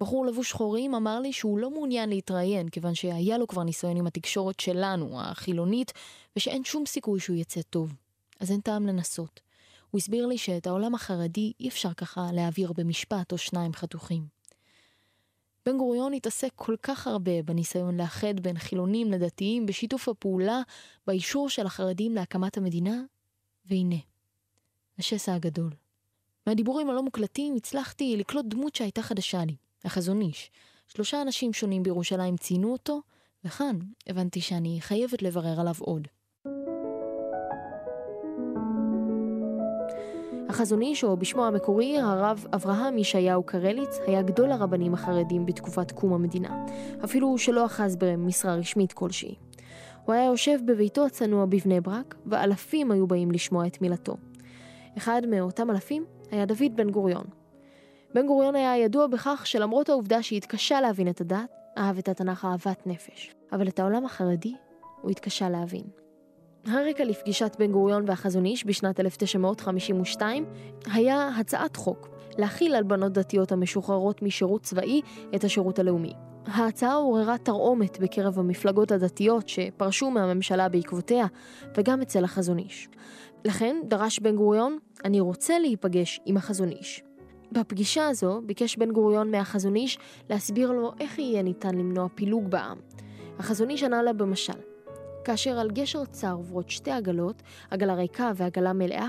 בחור לבוש שחורים אמר לי שהוא לא מעוניין להתראיין, כיוון שהיה לו כבר ניסיון עם התקשורת שלנו, החילונית, ושאין שום סיכוי שהוא יצא טוב. אז אין טעם לנסות. הוא הסביר לי שאת העולם החרדי אי אפשר ככה להעביר במשפט או שניים חתוכים. בן גוריון התעסק כל כך הרבה בניסיון לאחד בין חילונים לדתיים בשיתוף הפעולה באישור של החרדים להקמת המדינה, והנה, השסע הגדול. מהדיבורים הלא מוקלטים הצלחתי לקלוט דמות שהייתה חדשה לי, החזון איש. שלושה אנשים שונים בירושלים ציינו אותו, וכאן הבנתי שאני חייבת לברר עליו עוד. החזון איש, או בשמו המקורי, הרב אברהם ישעיהו קרליץ, היה גדול הרבנים החרדים בתקופת קום המדינה, אפילו שלא אחז במשרה רשמית כלשהי. הוא היה יושב בביתו הצנוע בבני ברק, ואלפים היו באים לשמוע את מילתו. אחד מאותם אלפים היה דוד בן גוריון. בן גוריון היה ידוע בכך שלמרות העובדה שהתקשה להבין את הדת, אהב את התנ"ך אהבת נפש. אבל את העולם החרדי הוא התקשה להבין. הרקע לפגישת בן גוריון והחזון איש בשנת 1952 היה הצעת חוק להכיל על בנות דתיות המשוחררות משירות צבאי את השירות הלאומי. ההצעה עוררה תרעומת בקרב המפלגות הדתיות שפרשו מהממשלה בעקבותיה, וגם אצל החזון איש. לכן דרש בן גוריון, אני רוצה להיפגש עם החזון איש. בפגישה הזו ביקש בן גוריון מהחזון איש להסביר לו איך יהיה ניתן למנוע פילוג בעם. החזון איש ענה לה במשל, כאשר על גשר צר עוברות שתי עגלות, עגלה ריקה ועגלה מלאה,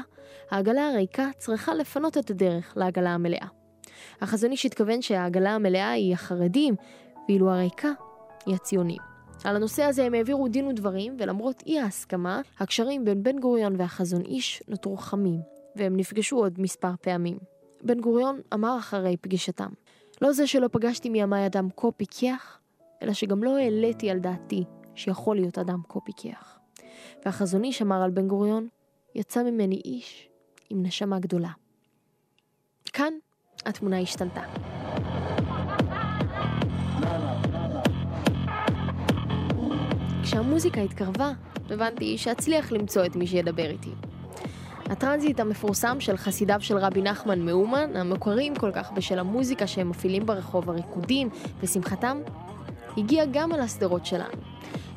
העגלה הריקה צריכה לפנות את הדרך לעגלה המלאה. החזון איש התכוון שהעגלה המלאה היא החרדים, ואילו הריקה היא הציונים. על הנושא הזה הם העבירו דין ודברים, ולמרות אי ההסכמה, הקשרים בין בן גוריון והחזון איש נותרו חמים, והם נפגשו עוד מספר פעמים. בן גוריון אמר אחרי פגישתם, לא זה שלא פגשתי מימיי אדם כה פיקח, אלא שגם לא העליתי על דעתי שיכול להיות אדם כה פיקח. והחזון איש אמר על בן גוריון, יצא ממני איש עם נשמה גדולה. כאן התמונה השתנתה. כשהמוזיקה התקרבה, הבנתי שאצליח למצוא את מי שידבר איתי. הטרנזיט המפורסם של חסידיו של רבי נחמן מאומן, המוכרים כל כך בשל המוזיקה שהם מפעילים ברחוב, הריקודים ושמחתם, הגיע גם אל השדרות שלנו.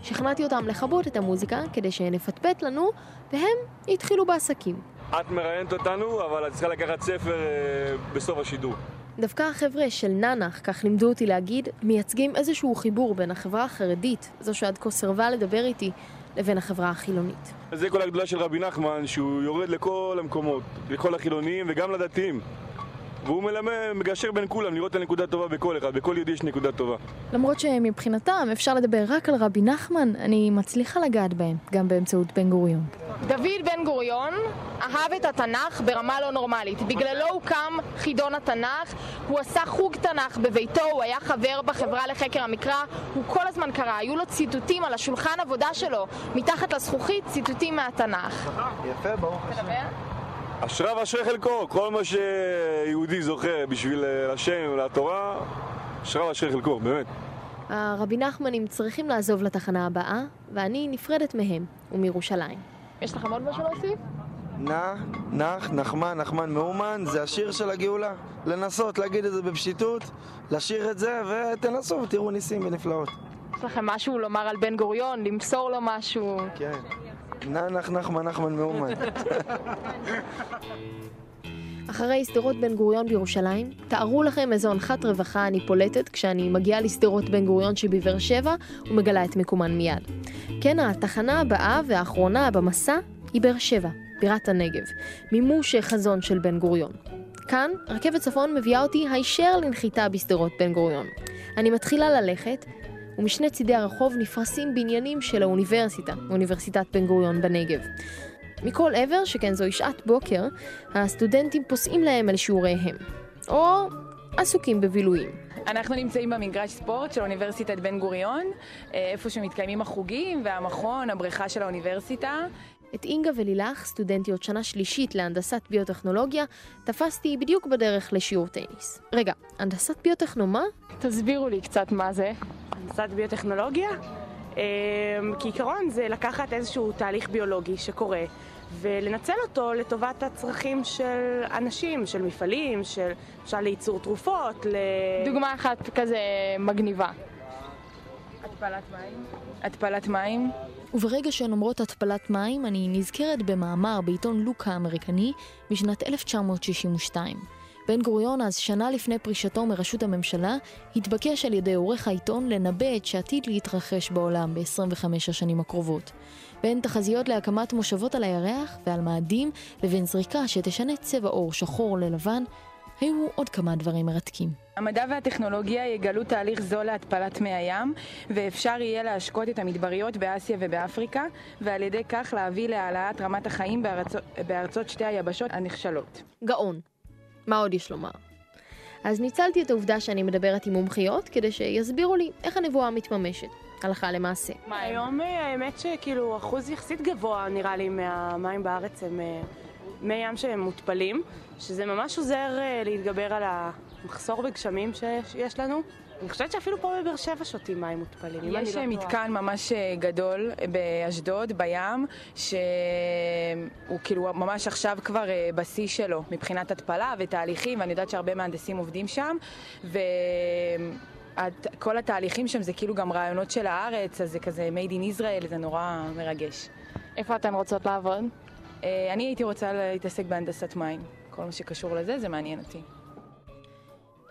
שכנעתי אותם לכבות את המוזיקה כדי שנפטפט לנו, והם התחילו בעסקים. את מראיינת אותנו, אבל את צריכה לקחת ספר אה, בסוף השידור. דווקא החבר'ה של ננח, כך לימדו אותי להגיד, מייצגים איזשהו חיבור בין החברה החרדית, זו שעד כה סירבה לדבר איתי, לבין החברה החילונית. זה כל הגדולה של רבי נחמן, שהוא יורד לכל המקומות, לכל החילוניים וגם לדתיים. והוא מלמד, מגשר בין כולם, לראות את הנקודה הטובה בכל אחד, בכל יהודי יש נקודה טובה. למרות שמבחינתם אפשר לדבר רק על רבי נחמן, אני מצליחה לגעת בהם, גם באמצעות בן גוריון. דוד בן גוריון אהב את התנ"ך ברמה לא נורמלית. בגללו הוקם חידון התנ"ך, הוא עשה חוג תנ"ך בביתו, הוא היה חבר בחברה לחקר המקרא, הוא כל הזמן קרא, היו לו ציטוטים על השולחן עבודה שלו, מתחת לזכוכית, ציטוטים מהתנ"ך. יפה, ברוך השם. אשריו אשרי חלקו, כל מה שיהודי זוכר בשביל אה, השם ולתורה, אשריו אשרי חלקו, באמת. הרבי נחמנים צריכים לעזוב לתחנה הבאה, ואני נפרדת מהם ומירושלים. יש לכם עוד משהו להוסיף? נח, נח, נחמן, נחמן מאומן, זה השיר של הגאולה. לנסות להגיד את זה בפשיטות, לשיר את זה, ותנסו ותראו ניסים ונפלאות. יש לכם משהו לומר על בן גוריון? למסור לו משהו? כן. נח, נחמן, נחמן מאומן. אחרי שדרות בן גוריון בירושלים, תארו לכם איזו אנחת רווחה אני פולטת כשאני מגיעה לשדרות בן גוריון שבבאר שבע ומגלה את מקומן מיד. כן, התחנה הבאה והאחרונה במסע היא באר שבע, בירת הנגב, מימוש חזון של בן גוריון. כאן, רכבת צפון מביאה אותי הישר לנחיתה בשדרות בן גוריון. אני מתחילה ללכת, ומשני צידי הרחוב נפרסים בניינים של האוניברסיטה, אוניברסיטת בן גוריון בנגב. מכל עבר, שכן זוהי שעת בוקר, הסטודנטים פוסעים להם על שיעוריהם. או עסוקים בבילויים. אנחנו נמצאים במגרש ספורט של אוניברסיטת בן גוריון, אה, איפה שמתקיימים החוגים והמכון, הבריכה של האוניברסיטה. את אינגה ולילך, סטודנטיות שנה שלישית להנדסת ביוטכנולוגיה, תפסתי בדיוק בדרך לשיעור טניס. רגע, הנדסת ביוטכנו מה? תסבירו לי קצת מה זה. הנדסת ביוטכנולוגיה? כעיקרון זה לקחת איזשהו תהליך ביולוגי שקורה ולנצל אותו לטובת הצרכים של אנשים, של מפעלים, של למשל לייצור תרופות, ל... דוגמה אחת כזה מגניבה. התפלת מים. התפלת מים. וברגע שהן אומרות התפלת מים, אני נזכרת במאמר בעיתון לוקה האמריקני משנת 1962. בן גוריון, אז שנה לפני פרישתו מראשות הממשלה, התבקש על ידי עורך העיתון לנבא את שעתיד להתרחש בעולם ב-25 השנים הקרובות. בין תחזיות להקמת מושבות על הירח ועל מאדים, לבין זריקה שתשנה צבע עור שחור ללבן, היו עוד כמה דברים מרתקים. המדע והטכנולוגיה יגלו תהליך זול להתפלת מי הים, ואפשר יהיה להשקות את המדבריות באסיה ובאפריקה, ועל ידי כך להביא להעלאת רמת החיים בארצות, בארצות שתי היבשות הנחשלות. גאון. מה עוד יש לומר? אז ניצלתי את העובדה שאני מדברת עם מומחיות כדי שיסבירו לי איך הנבואה מתממשת, הלכה למעשה. מה, היום אה, האמת שכאילו אחוז יחסית גבוה נראה לי מהמים בארץ הם אה, מי ים שהם מותפלים, שזה ממש עוזר אה, להתגבר על המחסור בגשמים שיש לנו. אני חושבת שאפילו פה בבאר שבע שותים מים מותפלים, יש לא טועה. מתקן ממש אה, גדול באשדוד, בים, שהוא כאילו ממש עכשיו כבר אה, בשיא שלו מבחינת התפלה ותהליכים, ואני יודעת שהרבה מהנדסים עובדים שם, וכל התהליכים שם זה כאילו גם רעיונות של הארץ, אז זה כזה made in Israel, זה נורא מרגש. איפה אתן רוצות לעבוד? אה, אני הייתי רוצה להתעסק בהנדסת מים. כל מה שקשור לזה, זה מעניין אותי.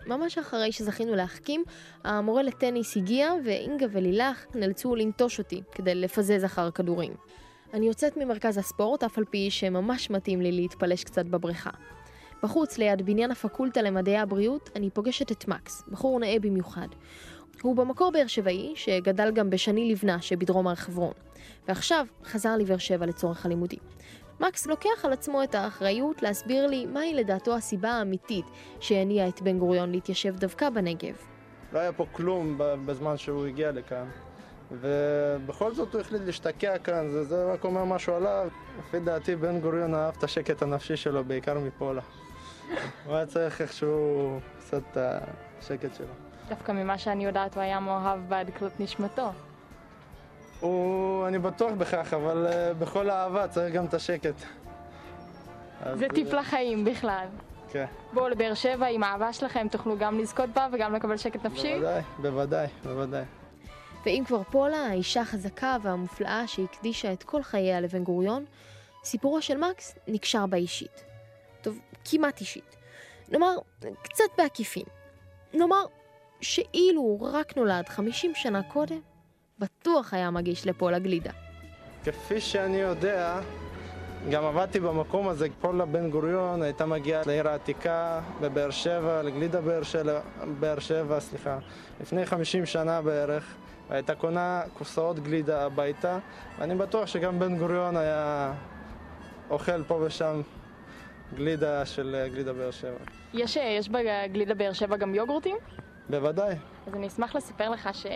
ממש אחרי שזכינו להחכים, המורה לטניס הגיע, ואינגה ולילך נאלצו לנטוש אותי כדי לפזז אחר כדורים. אני יוצאת ממרכז הספורט, אף על פי שממש מתאים לי להתפלש קצת בבריכה. בחוץ, ליד בניין הפקולטה למדעי הבריאות, אני פוגשת את מקס, בחור נאה במיוחד. הוא במקור באר שבעי, שגדל גם בשני לבנה שבדרום הר חברון, ועכשיו חזר לבאר שבע לצורך הלימודים. מקס לוקח על עצמו את האחריות להסביר לי מהי לדעתו הסיבה האמיתית שהניעה את בן גוריון להתיישב דווקא בנגב. לא היה פה כלום בזמן שהוא הגיע לכאן. ובכל זאת הוא החליט להשתקע כאן, זה, זה רק אומר משהו עליו. לפי דעתי בן גוריון אהב את השקט הנפשי שלו, בעיקר מפולה. הוא היה צריך איכשהו לעשות את השקט שלו. דווקא ממה שאני יודעת, הוא היה מאוהב בעד כלות נשמתו. הוא, אני בטוח בכך, אבל uh, בכל אהבה צריך גם את השקט. זה טיפ אה, לחיים בכלל. כן. בואו לבאר שבע עם האהבה שלכם, תוכלו גם לזכות בה וגם לקבל שקט נפשי. בוודאי, בוודאי, בוודאי. ואם כבר פולה, האישה החזקה והמופלאה שהקדישה את כל חייה לבן גוריון, סיפורו של מקס נקשר בה אישית. טוב, כמעט אישית. נאמר, קצת בעקיפין. נאמר, שאילו הוא רק נולד 50 שנה קודם, בטוח היה מגיש לפולה גלידה. כפי שאני יודע, גם עבדתי במקום הזה, פולה בן גוריון הייתה מגיעה לעיר העתיקה בבאר שבע, לגלידה באר שבע, באר שבע, סליחה, לפני 50 שנה בערך, והייתה קונה קופסאות גלידה הביתה, ואני בטוח שגם בן גוריון היה אוכל פה ושם גלידה של אה, גלידה באר שבע. יש, יש בגלידה באר שבע גם יוגורטים? בוודאי. אז אני אשמח לספר לך ש...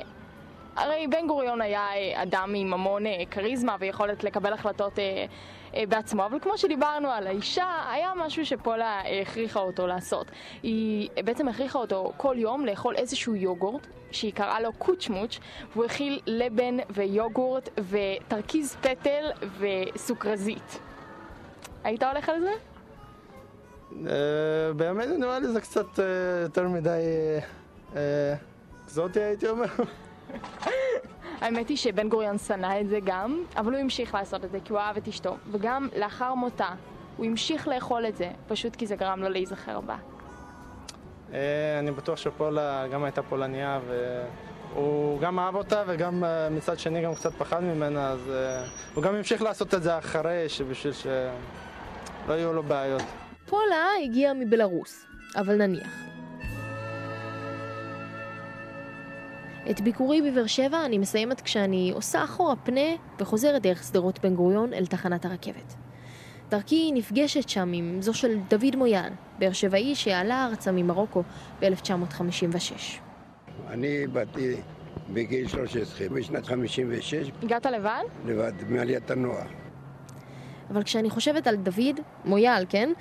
הרי בן גוריון היה אה, אדם עם המון אה, כריזמה ויכולת לקבל החלטות אה, בעצמו, אבל כמו שדיברנו על האישה, היה משהו שפולה הכריחה אותו לעשות. היא בעצם הכריחה אותו כל יום לאכול איזשהו יוגורט, שהיא קראה לו קוצ'מוץ', והוא הכיל לבן ויוגורט ותרכיז פטל וסוכרזית. היית הולך על זה? באמת נראה לי זה קצת יותר מדי אקזוטי הייתי אומר. האמת היא שבן גוריון שנא את זה גם, אבל הוא המשיך לעשות את זה כי הוא אהב את אשתו, וגם לאחר מותה הוא המשיך לאכול את זה, פשוט כי זה גרם לו להיזכר בה. אני בטוח שפולה גם הייתה פולניה והוא גם אהב אותה וגם מצד שני גם קצת פחד ממנה, אז הוא גם המשיך לעשות את זה אחרי, בשביל שלא יהיו לו בעיות. פולה הגיעה מבלארוס, אבל נניח. את ביקורי בבאר שבע אני מסיימת כשאני עושה אחורה פנה וחוזרת דרך שדרות בן גוריון אל תחנת הרכבת. דרכי נפגשת שם עם זו של דוד מויאל, באר שבעי שעלה ארצה ממרוקו ב-1956. אני באתי בגיל 13, בשנת 56. הגעת לבד? לבד, מעליית הנוער. אבל כשאני חושבת על דוד, מויאל, כן?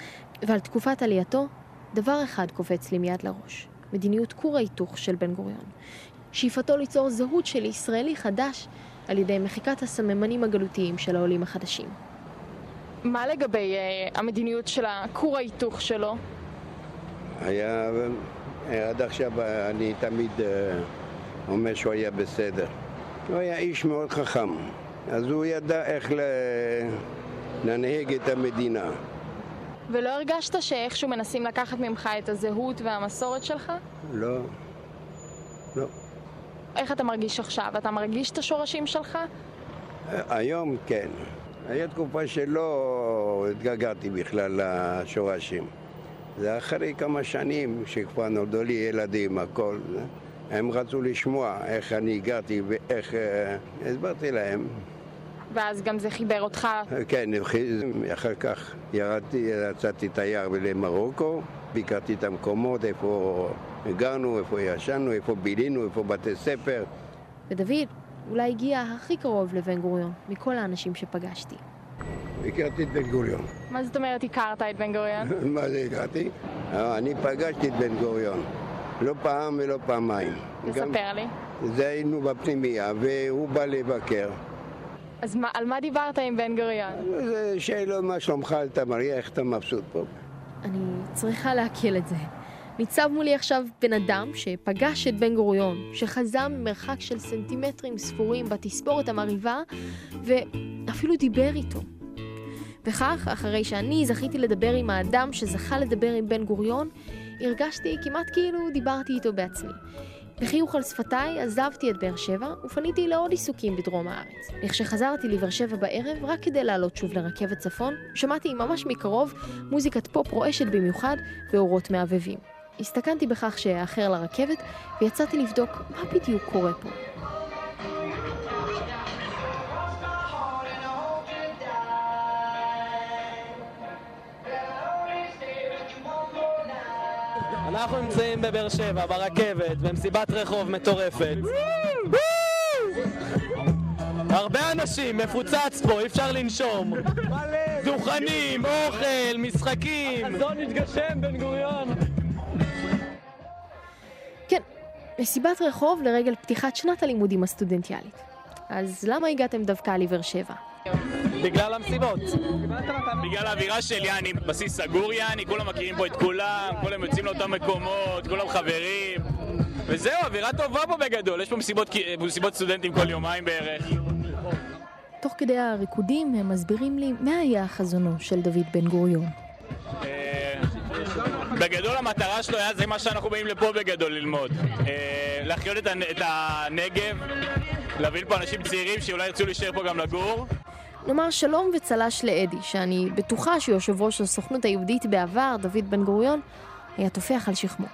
ועל תקופת עלייתו, דבר אחד קופץ לי מיד לראש. מדיניות כור ההיתוך של בן גוריון. שאיפתו ליצור זהות של ישראלי חדש על ידי מחיקת הסממנים הגלותיים של העולים החדשים. מה לגבי uh, המדיניות של הכור ההיתוך שלו? היה, עד עכשיו אני תמיד uh, אומר שהוא היה בסדר. הוא היה איש מאוד חכם, אז הוא ידע איך לה... להנהיג את המדינה. ולא הרגשת שאיכשהו מנסים לקחת ממך את הזהות והמסורת שלך? לא. לא. איך אתה מרגיש עכשיו? אתה מרגיש את השורשים שלך? היום כן. היה תקופה שלא התגעגעתי בכלל לשורשים. זה אחרי כמה שנים שכבר נולדו לי ילדים, הכל. הם רצו לשמוע איך אני הגעתי ואיך... אה, הסברתי להם. ואז גם זה חיבר אותך. כן, אחר כך ירדתי, יצאתי תייר למרוקו, ביקרתי את המקומות, איפה גרנו, איפה ישנו, איפה בילינו, איפה בתי ספר. ודוד, אולי הגיע הכי קרוב לבן גוריון, מכל האנשים שפגשתי. הכרתי את בן גוריון. מה זאת אומרת הכרת את בן גוריון? מה זה הכרתי? אה, אני פגשתי את בן גוריון. לא פעם ולא פעמיים. תספר לי. זה היינו בפנימייה, והוא בא לבקר. אז מה, על מה דיברת עם בן גוריון? זה שאלות מה שלומך, אתה מריח, איך אתה מבסוט פה. אני צריכה להקל את זה. ניצב מולי עכשיו בן אדם שפגש את בן גוריון, שחזה ממרחק של סנטימטרים ספורים בתספורת המרהיבה, ואפילו דיבר איתו. וכך, אחרי שאני זכיתי לדבר עם האדם שזכה לדבר עם בן גוריון, הרגשתי כמעט כאילו דיברתי איתו בעצמי. בחיוך על שפתיי עזבתי את באר שבע ופניתי לעוד עיסוקים בדרום הארץ. לכשחזרתי לבאר שבע בערב, רק כדי לעלות שוב לרכבת צפון, שמעתי ממש מקרוב מוזיקת פופ רועשת במיוחד ואורות מעבבים. הסתכנתי בכך שאאחר לרכבת ויצאתי לבדוק מה בדיוק קורה פה. אנחנו נמצאים בבאר שבע, ברכבת, במסיבת רחוב מטורפת. הרבה אנשים, מפוצץ פה, אי אפשר לנשום. דוכנים, אוכל, משחקים. החזון התגשם, בן גוריון. כן, מסיבת רחוב לרגל פתיחת שנת הלימודים הסטודנטיאלית. אז למה הגעתם דווקא לבאר שבע? בגלל המסיבות. בגלל האווירה של יאני, בסיס סגור יאני, כולם מכירים פה את כולם, כולם יוצאים לאותם מקומות, כולם חברים. וזהו, אווירה טובה פה בגדול, יש פה מסיבות, מסיבות סטודנטים כל יומיים בערך. תוך כדי הריקודים הם מסבירים לי מה היה חזונו של דוד בן גוריון. בגדול המטרה שלו היה זה מה שאנחנו באים לפה בגדול ללמוד. אה, להחיות את הנגב, להביא לפה אנשים צעירים שאולי ירצו להישאר פה גם לגור. נאמר שלום וצל"ש לאדי, שאני בטוחה שיושב ראש הסוכנות היהודית בעבר, דוד בן גוריון, היה טופח על שכמו.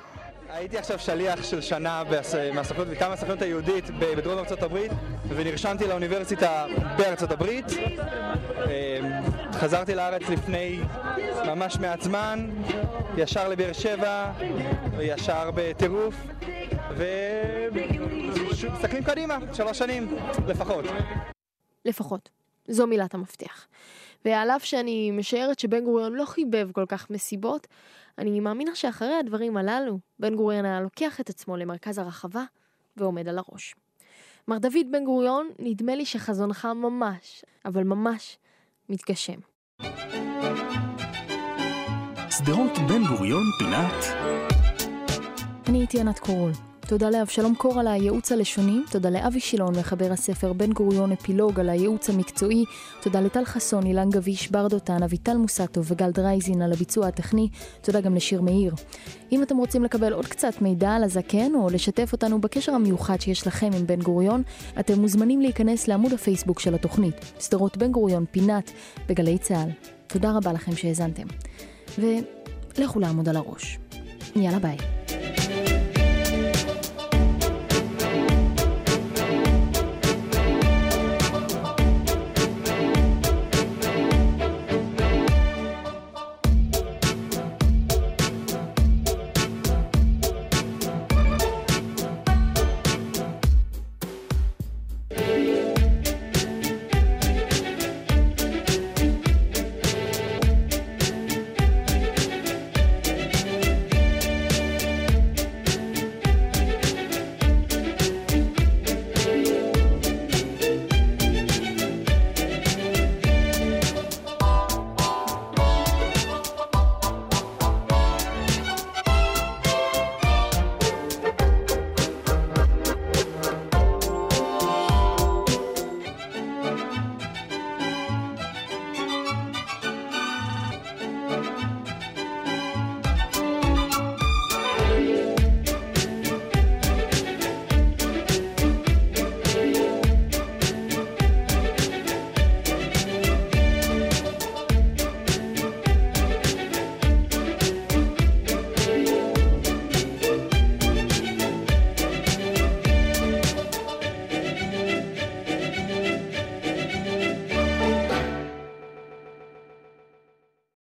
הייתי עכשיו שליח של שנה מהסוכנות, מטעם הסוכנות היהודית בדרום ארצות הברית, ונרשמתי לאוניברסיטה בארצות הברית. אמ, חזרתי לארץ לפני ממש מעט זמן, ישר לבאר שבע, וישר בטירוף, ומסתכלים קדימה, שלוש שנים לפחות. לפחות. זו מילת המפתח. ועל אף שאני משערת שבן גוריון לא חיבב כל כך מסיבות, אני מאמינה שאחרי הדברים הללו, בן גוריון היה לוקח את עצמו למרכז הרחבה ועומד על הראש. מר דוד בן גוריון, נדמה לי שחזונך ממש, אבל ממש, מתגשם. שדרות בן גוריון פינת אני הייתי ענת קורול. תודה לאבשלום קור על הייעוץ הלשוני, תודה לאבי שילון, מחבר הספר בן גוריון אפילוג על הייעוץ המקצועי, תודה לטל חסון, אילן גביש, בר דותן, אביטל מוסטו וגל דרייזין על הביצוע הטכני, תודה גם לשיר מאיר. אם אתם רוצים לקבל עוד קצת מידע על הזקן או לשתף אותנו בקשר המיוחד שיש לכם עם בן גוריון, אתם מוזמנים להיכנס לעמוד הפייסבוק של התוכנית, סדרות בן גוריון פינת בגלי צה"ל. תודה רבה לכם שהאזנתם. ולכו לעמוד על הראש. יאללה ביי.